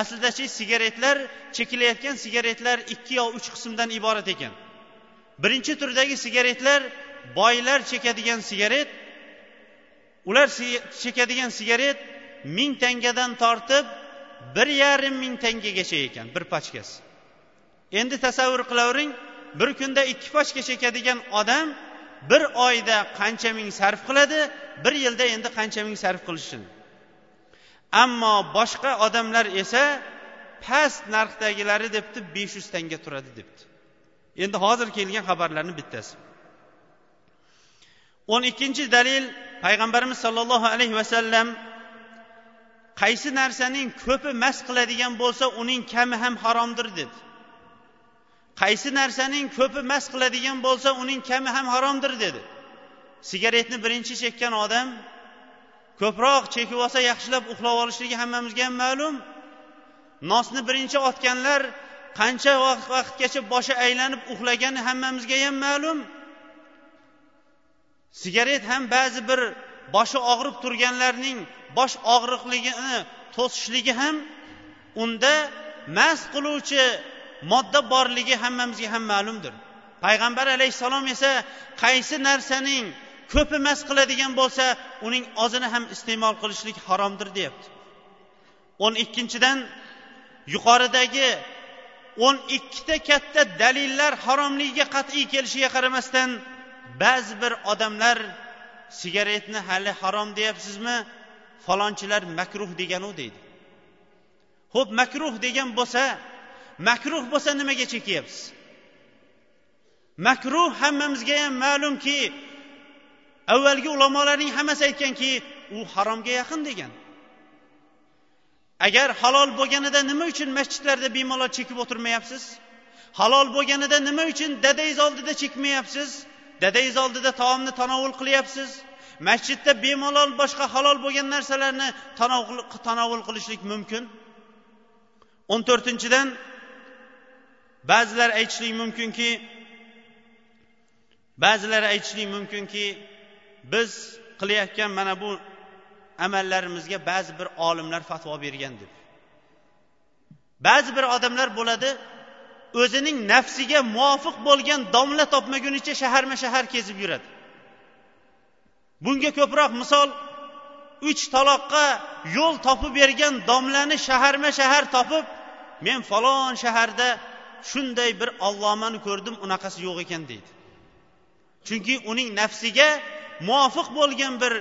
Aslidachi sigaretlar chekilayotgan sigaretlar ikki yo uch qismdan iborat ekan. Birinchi turdagi sigaretlar boylar chekadigan sigaret ular chekadigan sigaret ming tangadan tortib bir yarim ming tangagacha ekan bir pachkasi. Endi tasavvur qilavering bir kunda ikki pachka chekadigan odam bir oyda qancha ming sarf qiladi bir yilda endi qancha ming sarf qilishin ammo boshqa odamlar esa past narxdagilari debdi besh yuz tanga turadi debdi. Endi hozir kelgan xabarlarni bittasi. O'n ikkinchi dalil payg'ambarimiz sollallohu alayhi vasallam qaysi narsaning ko'pi mast qiladigan bo'lsa uning kami ham haromdir dedi qaysi narsaning ko'pi mast qiladigan bo'lsa uning kami ham haromdir dedi. Sigaretni birinchi chekkan odam ko'proq chekib olsa yaxshilab uxlab olishligi hammamizga ham ma'lum. Nosni birinchi otganlar qancha vaqtgacha boshi aylanib uxlagani hammamizga ham ma'lum. Sigaret ham ba'zi bir boshi og'rib turganlarning bosh og'riqligini e, to'sishligi ham unda mast qiluvchi modda borligi hammamizga ham ma'lumdir. Payg'ambar alayhissalom esa qaysi narsaning ko'pi mast qiladigan bo'lsa uning ozini ham iste'mol qilishlik haromdir deyapti. O'n ikkinchidan yuqoridagi o'n ikkita katta dalillar haromligiga qat'iy kelishiga qaramasdan ba'zi bir odamlar sigaretni hali harom deyapsizmi? Falonchilar makruh deganu deydi. Ho'p makruh degan bo'lsa makruh bo'lsa nimaga chekyapsiz? Makruh hammamizga ham ma'lumki avvalgi ulamolarning hammasi aytganki u haromga yaqin degan. Agar halol bo'lganida nima uchun masjidlarda bemalol chekib o'tirmayapsiz? Halol bo'lganida nima uchun dadangiz oldida chekmayapsiz? Dadangiz oldida taomni tanovul qilyapsiz? Masjidda bemalol boshqa halol bo'lgan narsalarni tanovul qilishlik mumkin. O'n to'rtinchidan ba'zilar aytishlik mumkinki ba'zilar aytishlik mumkinki biz qilayotgan mana bu amallarimizga ba'zi bir olimlar fatvo bergan deb. Ba'zi bir odamlar bo'ladi o'zining nafsiga muvofiq bo'lgan domla topmagunicha shaharma shahar kezib yuradi. Bunga ko'proq misol uch taloqqa yo'l topib bergan domlani shaharma shahar topib men falon shaharda shunday bir allomani ko'rdim unaqasi yo'q ekan deydi. Chunki uning nafsiga muvofiq bo'lgan bir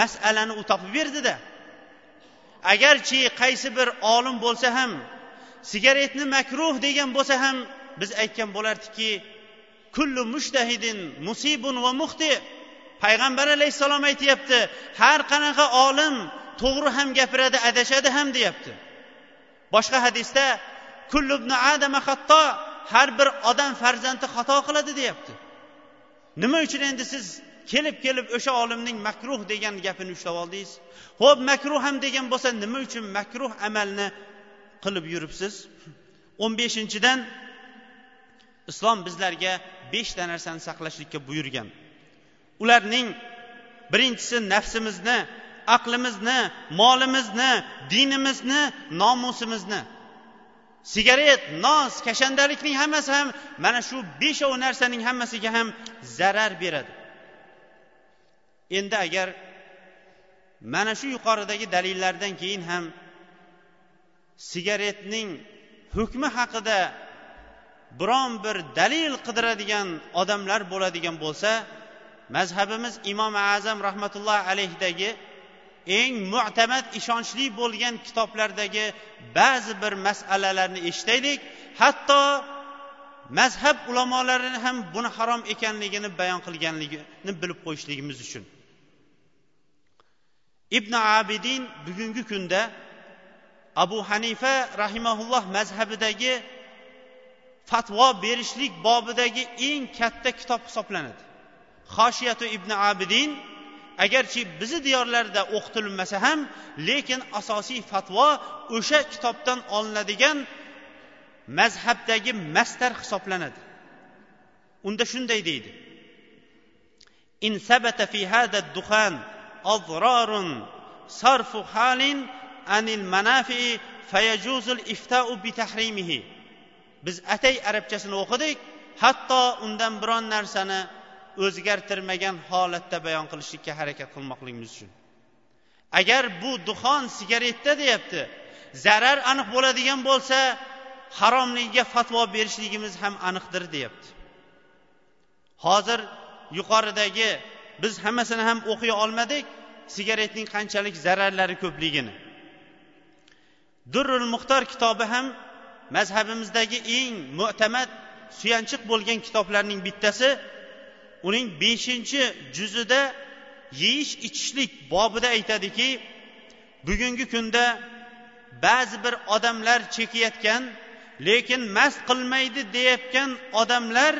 masalani u topib berdida. Agarchi qaysi bir olim bo'lsa ham sigaretni makruh degan bo'lsa ham biz aytgan bo'lardikki kullu mushtahidin musibun va muxti payg'ambar alayhissalom aytyapti har qanaqa olim to'g'ri ham gapiradi adashadi ham deyapti. Boshqa hadisda kullu adama xatto har bir odam farzandi xato qiladi deyapti. Nima uchun endi siz kelib kelib o'sha olimning makruh degan gapini ushlab oldingiz? Ho'p makruh ham degan bo'lsa nima uchun makruh amalni qilib yuribsiz? O'n beshinchidan islom bizlarga beshta narsani saqlashlikka buyurgan. Ularning birinchisi nafsimizni aqlimizni molimizni dinimizni nomusimizni. Sigaret nos kashandalikning hammasi ham mana shu beshov narsaning hammasiga ham zarar beradi. Endi agar mana shu yuqoridagi dalillardan keyin ham sigaretning hukmi haqida biron bir dalil qidiradigan odamlar bo'ladigan bo'lsa mazhabimiz imom azam rahmatullohi alayhidagi eng mu'tamad ishonchli bo'lgan kitoblardagi ba'zi bir masalalarni eshitaylik. Hatto mazhab ulamolarini ham buni harom ekanligini bayon qilganligini bilib qo'yishligimiz uchun. Ibn abidin bugungi kunda abu hanifa rahimaulloh mazhabidagi fatvo berishlik bobidagi eng katta kitob hisoblanadi. xoshiyatu ibn abidin agarchi bizni diyorlarda o'qitilmasa ham lekin asosiy fatvo o'sha kitobdan olinadigan mazhabdagi mastar hisoblanadi unda shunday deydi إن ثبت في هذا الدخان أضرار صرف حال عن المنافع فيجوز الإفتاء بتحريمه biz atay arabchasini o'qidik hatto undan biron narsani o'zgartirmagan holatda bayon qilishlikka harakat qilmoqligimiz uchun. Agar bu duxon sigaretda deyapti zarar aniq bo'ladigan bo'lsa haromligiga fatvo berishligimiz ham aniqdir deyapti. Hozir yuqoridagi biz hammasini ham o'qiy olmadik sigaretning qanchalik zararlari ko'pligini. Durrul muxtor kitobi ham mazhabimizdagi eng mo'tamad suyanchiq bo'lgan kitoblarning bittasi uning beshinchi juzida yeyish ichishlik bobida aytadiki bugungi kunda ba'zi bir odamlar chekayotgan lekin mast qilmaydi deyayotgan odamlar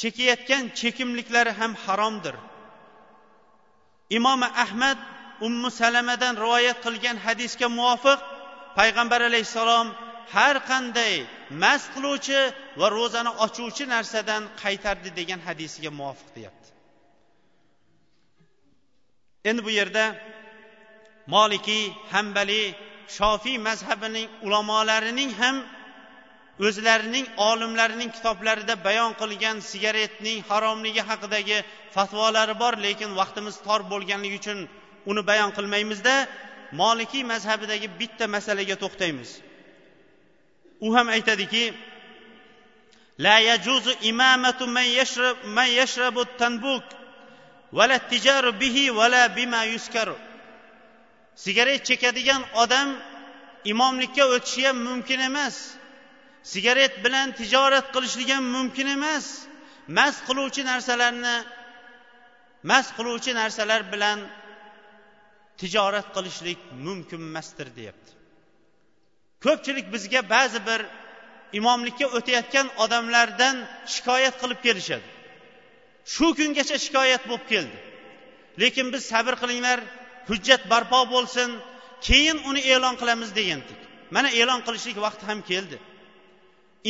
chekayotgan chekimliklari ham haromdir. Imom ahmad ummu salamadan rivoyat qilgan hadisga muvofiq payg'ambar alayhissalom har qanday mast qiluvchi va ro'zani ochuvchi narsadan qaytardi degan hadisiga muvofiq deyapti. Endi bu yerda molikiy hambaliy shofiy mazhabining ulamolarining ham o'zlarining olimlarining kitoblarida bayon qilgan sigaretning haromligi haqidagi fatvolari bor lekin vaqtimiz tor bo'lganligi uchun uni bayon qilmaymizda. Molikiy mazhabidagi bitta masalaga to'xtaymiz. U ham aytadiki la yajuzu imamatu man yashrab man yashrabu tanbuk vala tijaru bihi vala bima yuskaru. Sigaret chekadigan odam imomlikka o'tishi ham mumkin emas. Sigaret bilan tijorat qilishlik ham mumkin emas. Mast qiluvchi narsalarni mast qiluvchi narsalar bilan tijorat qilishlik mumkin emasdir deyapti. Ko'pchilik bizga ba'zi bir imomlikka o'tayotgan odamlardan shikoyat qilib kelishadi. Shu kungacha shikoyat bo'lib keldi. Lekin biz sabr qilinglar hujjat barpo bo'lsin keyin uni e'lon qilamiz degandik mana e'lon qilishlik vaqti ham keldi.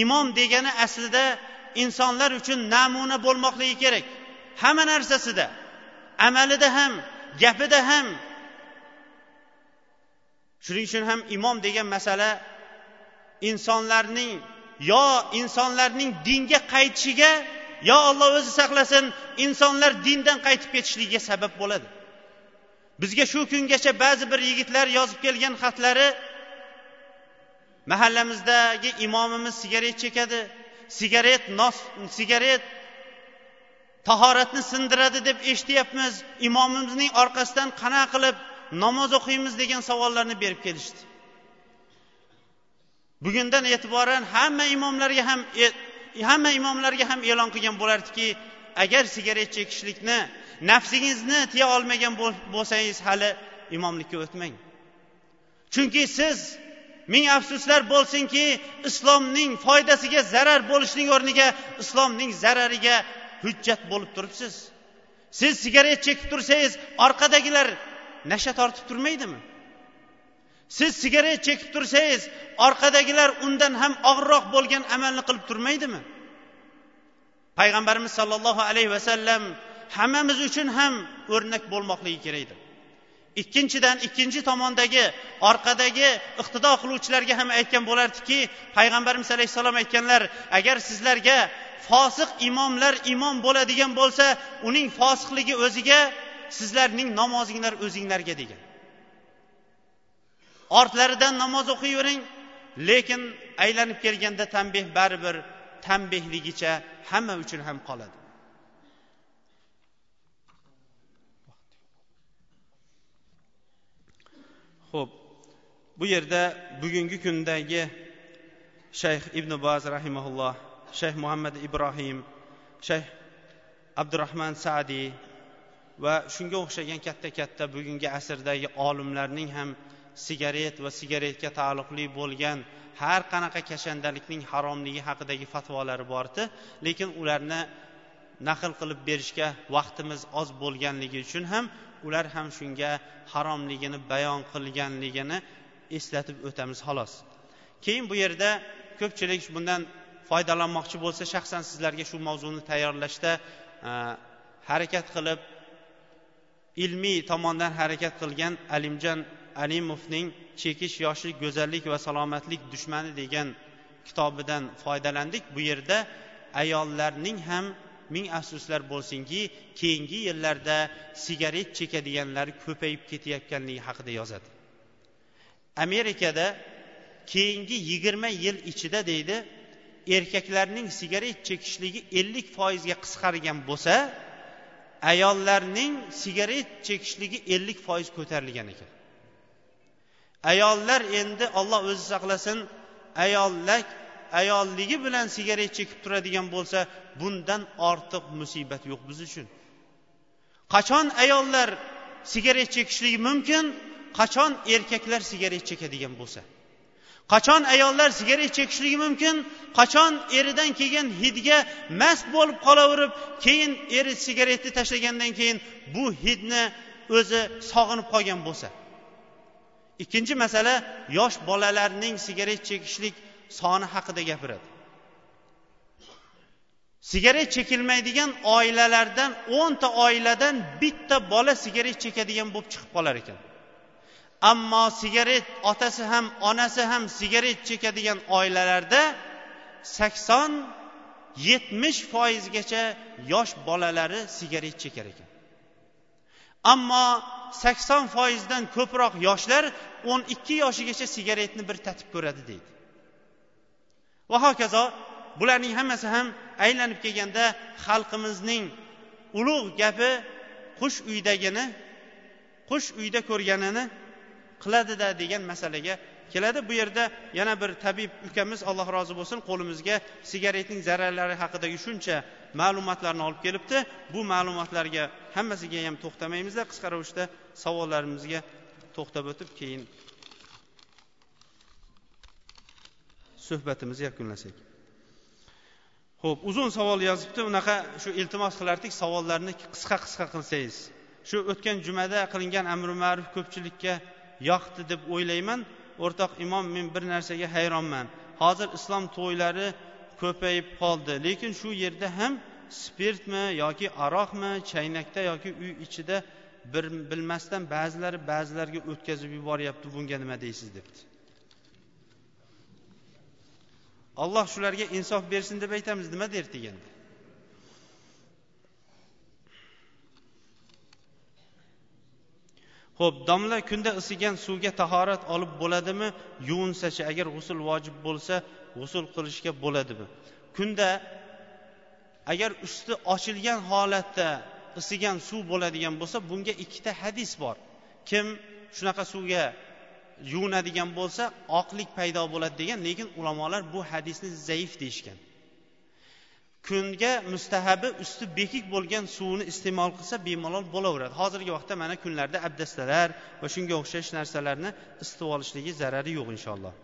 Imom degani aslida insonlar uchun namuna bo'lmoqligi kerak. Hamma narsasida amalida ham gapida ham shuning uchun ham imom degan masala insonlarning yo insonlarning dinga qaytishiga yo olloh o'zi saqlasin insonlar dindan qaytib ketishligiga sabab bo'ladi. Bizga shu kungacha ba'zi bir yigitlar yozib kelgan xatlari mahallamizdagi imomimiz sigaret chekadi sigaret nos sigaret tahoratni sindiradi deb eshityapmiz. Imomimizning orqasidan qanaqa qilib namoz o'qiymiz degan savollarni berib kelishdi. Bugundan e'tiboran hamma imomlarga ham e, hamma imomlarga ham e'lon qilgan bo'lardiki agar sigaret chekishlikni nafsingizni tiya olmagan bo'lsangiz hali imomlikka o'tmang. Chunki siz ming afsuslar bo'lsinki islomning foydasiga zarar bo'lishning o'rniga islomning zarariga hujjat bo'lib turibsiz. Siz sigaret chekib tursangiz orqadagilar nasha tortib turmaydimi siz sigaret chekib tursangiz orqadagilar undan ham og'irroq bo'lgan amalni qilib turmaydimi payg'ambarimiz sollallohu alayhi vasallam hammamiz uchun ham o'rnak bo'lmoqligi edi. ikkinchidan ikkinchi tomondagi orqadagi iqtido qiluvchilarga ham aytgan bo'lardiki payg'ambarimiz alayhissalom aytganlar agar sizlarga fosiq imomlar imom bo'ladigan bo'lsa uning fosiqligi o'ziga sizlarning namozinglar o'zinglarga degan. Ortlaridan namoz o'qiyvering lekin aylanib kelganda tanbeh baribir tanbehligicha hamma uchun ham qoladi. Ho'p bu yerda bugungi kundagi shayx ibn baz rahimaulloh shayx muhammad ibrohim shayx abdurahmon sadiy va shunga o'xshagan katta katta bugungi asrdagi olimlarning ham sigaret va sigaretga taalluqli bo'lgan har qanaqa kashandalikning haromligi haqidagi fatvolari bor edi. Lekin ularni naql qilib berishga vaqtimiz oz bo'lganligi uchun ham ular ham shunga haromligini bayon qilganligini eslatib o'tamiz xolos. Keyin bu yerda ko'pchilik bundan foydalanmoqchi bo'lsa shaxsan sizlarga shu mavzuni tayyorlashda e, harakat qilib ilmiy tomondan harakat qilgan alimjon alimovning chekish yoshlik go'zallik va salomatlik dushmani degan kitobidan foydalandik. Bu yerda ayollarning ham ming afsuslar bo'lsinki keyingi yillarda sigaret chekadiganlar ko'payib ketayotganligi haqida yozadi. Amerikada keyingi yigirma yil ichida deydi erkaklarning sigaret chekishligi ellik foizga qisqargan bo'lsa ayollarning sigaret chekishligi ellik foiz ko'tarilgan ekan. Ayollar endi olloh o'zi saqlasin ayollar ayolligi bilan sigaret chekib turadigan bo'lsa bundan ortiq musibat yo'q biz uchun. Qachon ayollar sigaret chekishligi mumkin? Qachon erkaklar sigaret chekadigan bo'lsa? Qachon ayollar sigaret chekishligi mumkin? Qachon eridan kelgan hidga mast bo'lib qolaverib keyin eri sigaretni tashlagandan keyin bu hidni o'zi sog'inib qolgan bo'lsa? Ikkinchi masala yosh bolalarning sigaret chekishlik soni haqida gapiradi. Sigaret chekilmaydigan oilalardan o'nta oiladan bitta bola sigaret chekadigan bo'lib chiqib qolar ekan. Ammo sigaret otasi ham onasi ham sigaret chekadigan oilalarda sakson yetmish foizgacha yosh bolalari sigaret chekar ekan. Ammo sakson foizdan ko'proq yoshlar o'n ikki yoshigacha sigaretni bir tatib ko'radi deydi. Va hokazo bularning hammasi ham aylanib kelganda xalqimizning ulug' gapi qush uydagini qush uyda ko'rganini qiladida degan masalaga keladi. Bu yerda yana bir tabib ukamiz alloh rozi bo'lsin qo'limizga sigaretning zararlari haqidagi shuncha ma'lumotlarni olib kelibdi. Bu ma'lumotlarga hammasiga ham to'xtamaymizda qisqa ravishda savollarimizga to'xtab o'tib keyin suhbatimizni yakunlasak. Ho'p uzun savol yozibdi. Unaqa shu iltimos qilardik savollarni qisqa qisqa qilsangiz. Shu o'tgan jumada qilingan amri ma'ruf ko'pchilikka yoqdi deb o'ylayman. O'rtoq imom men bir narsaga hayronman. Hozir islom to'ylari ko'payib qoldi. Lekin shu yerda ham spirtmi yoki aroqmi chaynakda yoki uy ichida bir bilmasdan ba'zilari ba'zilarga o'tkazib yuboryapti bunga nima deysiz debdi. Alloh shularga insof bersin deb aytamiz. Nima der deganda? Ho'p domla kunda isigan suvga tahorat olib bo'ladimi? Yuvinsachi agar g'usul vojib bo'lsa g'usul qilishga bo'ladimi? Kunda agar usti ochilgan holatda isigan suv bo'ladigan bo'lsa bunga ikkita hadis bor. Kim shunaqa suvga yuvinadigan bo'lsa oqlik paydo bo'ladi degan lekin ulamolar bu hadisni zaif deyishgan. Kunga mustahabi usti bekik bo'lgan suvni iste'mol qilsa bemalol bo'laveradi. Hozirgi vaqtda mana kunlarda abdastalar va shunga o'xshash narsalarni isitib olishligi zarari yo'q inshaalloh.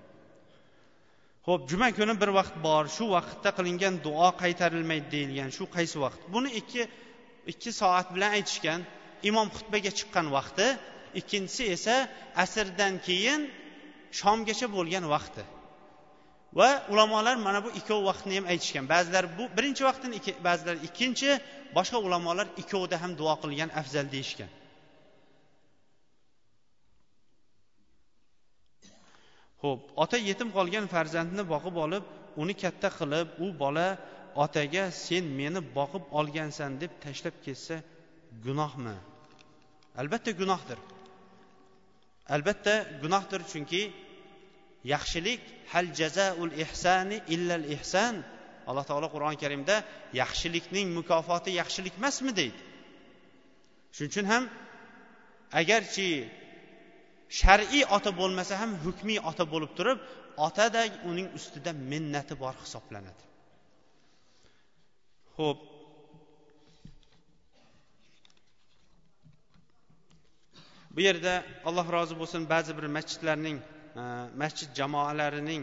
Ho'p juma kuni bir vaqt bor shu vaqtda qilingan duo qaytarilmaydi deyilgan shu qaysi vaqt? Buni ikki ikki soat bilan aytishgan imom xutbaga chiqqan vaqti ikkinchisi esa asrdan keyin shomgacha bo'lgan vaqti. Va ulamolar mana bu ikkov vaqtni ham aytishgan. Ba'zilar bu birinchi vaqtini ba'zilar ikkinchi boshqa ulamolar ikkovida ham duo qilgan afzal deyishgan. Ho'p ota yetim qolgan farzandni boqib olib uni katta qilib u bola otaga sen meni boqib olgansan deb tashlab ketsa gunohmi? Albatta gunohdir. Albatta gunohdir chunki yaxshilik hal jazaul ihsani illal ihsan. Alloh taolo qur'oni karimda yaxshilikning mukofoti yaxshilik emasmi deydi. Shuning uchun ham agarchi shar'iy ota bo'lmasa ham hukmiy ota bo'lib turib otaday uning ustida minnati bor hisoblanadi. Ho'p bu yerda alloh rozi bo'lsin ba'zi bir masjidlarning Э, masjid jamoalarining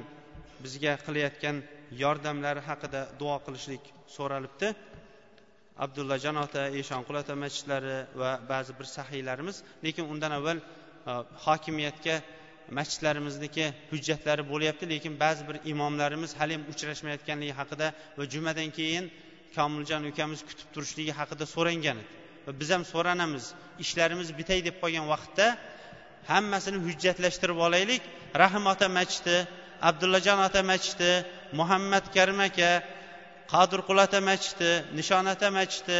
bizga qilayotgan yordamlari haqida duo qilishlik so'ralibdi. Abdullajon ota eshonqul ota masjidlari va ba'zi bir sahiylarimiz. Lekin undan avval e, hokimiyatga masjidlarimizniki hujjatlari bo'lyapti. Lekin ba'zi bir imomlarimiz haliyam uchrashmayotganligi haqida va jumadan keyin komiljon ukamiz kutib turishligi haqida so'rangan edi va biz ham so'ranamiz ishlarimiz bitay deb qolgan vaqtda hammasini hujjatlashtirib olaylik. Rahim ota machiti abdullajon ota machiti muhammad karim aka qadirqul ota machiti nishon ota machiti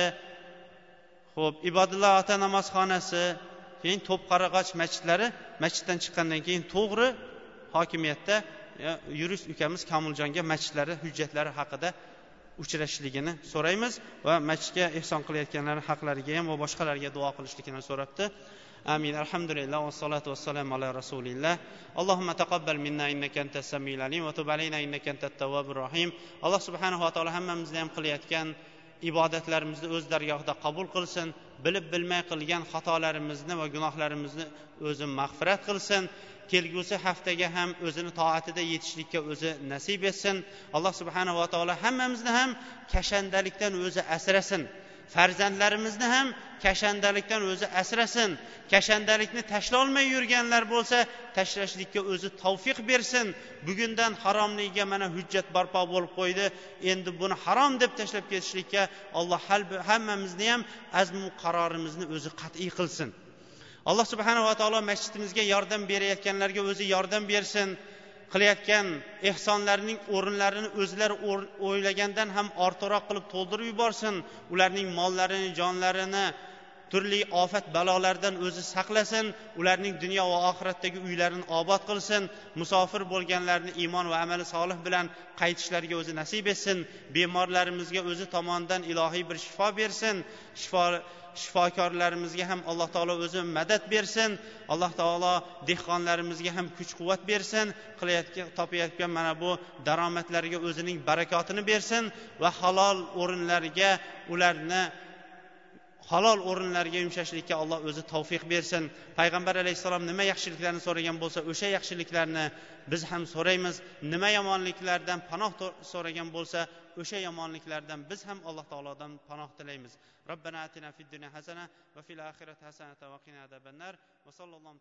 ho'p ibodulla ota namozxonasi keyin to'pqarag'och masjidlari masjiddan chiqqandan keyin to'g'ri hokimiyatda yurist ukamiz komiljonga masjidlari hujjatlari haqida uchrashishligini so'raymiz va masjidga ehson qilayotganlar haqlariga ham va boshqalarga duo qilishligini so'rabdi آمين الحمد لله والصلاة والسلام على رسول الله اللهم تقبل منا إنك أنت السميع العليم وتب علينا إنك أنت التواب الرحيم الله سبحانه وتعالى hammamizni ham qilayotgan ibodatlarimizni o'z dargohida qabul qilsin bilib bilmay qilgan xatolarimizni va gunohlarimizni o'zi mag'firat qilsin Kelgusi haftaga ham o'zini toatida yetishlikka o'zi nasib etsin. Alloh subhanava taolo hammamizni ham kashandalikdan o'zi asrasin. Farzandlarimizni ham kashandalikdan o'zi asrasin. Kashandalikni tashlolmay yurganlar bo'lsa tashlashlikka o'zi tavfiq bersin. Bugundan haromligiga mana hujjat barpo bo'lib qo'ydi. Endi buni harom deb tashlab ketishlikka alloh hammamizni ham azmu qarorimizni o'zi qat'iy qilsin. Alloh subhanava taolo masjidimizga yordam berayotganlarga o'zi yordam bersin qilayotgan ehsonlarning o'rinlarini o'zlari o'ylagandan ham ortiqroq qilib to'ldirib yuborsin. Ularning mollarini jonlarini turli ofat balolardan o'zi saqlasin. Ularning dunyo va oxiratdagi uylarini obod qilsin. Musofir bo'lganlarni iymon va amali solih bilan qaytishlariga o'zi nasib etsin. Bemorlarimizga o'zi tomonidan ilohiy bir shifo bersin. Shifo shifokorlarimizga ham alloh taolo o'zi madad bersin. Alloh taolo dehqonlarimizga ham kuch quvvat bersin. Qilayotgan topayotgan mana bu daromadlarga o'zining barakotini bersin va halol o'rinlarga ularni halol o'rinlarga yumshashlikka alloh o'zi tavfiq bersin. Payg'ambar alayhissalom nima yaxshiliklarni so'ragan bo'lsa o'sha yaxshiliklarni biz ham so'raymiz. Nima yomonliklardan panoh so'ragan bo'lsa o'sha yomonliklardan biz ham alloh taolodan panoh tilaymiz. Robbana atina fid dunya hasana va fil oxirati hasanata va qina azabannar va sallallohu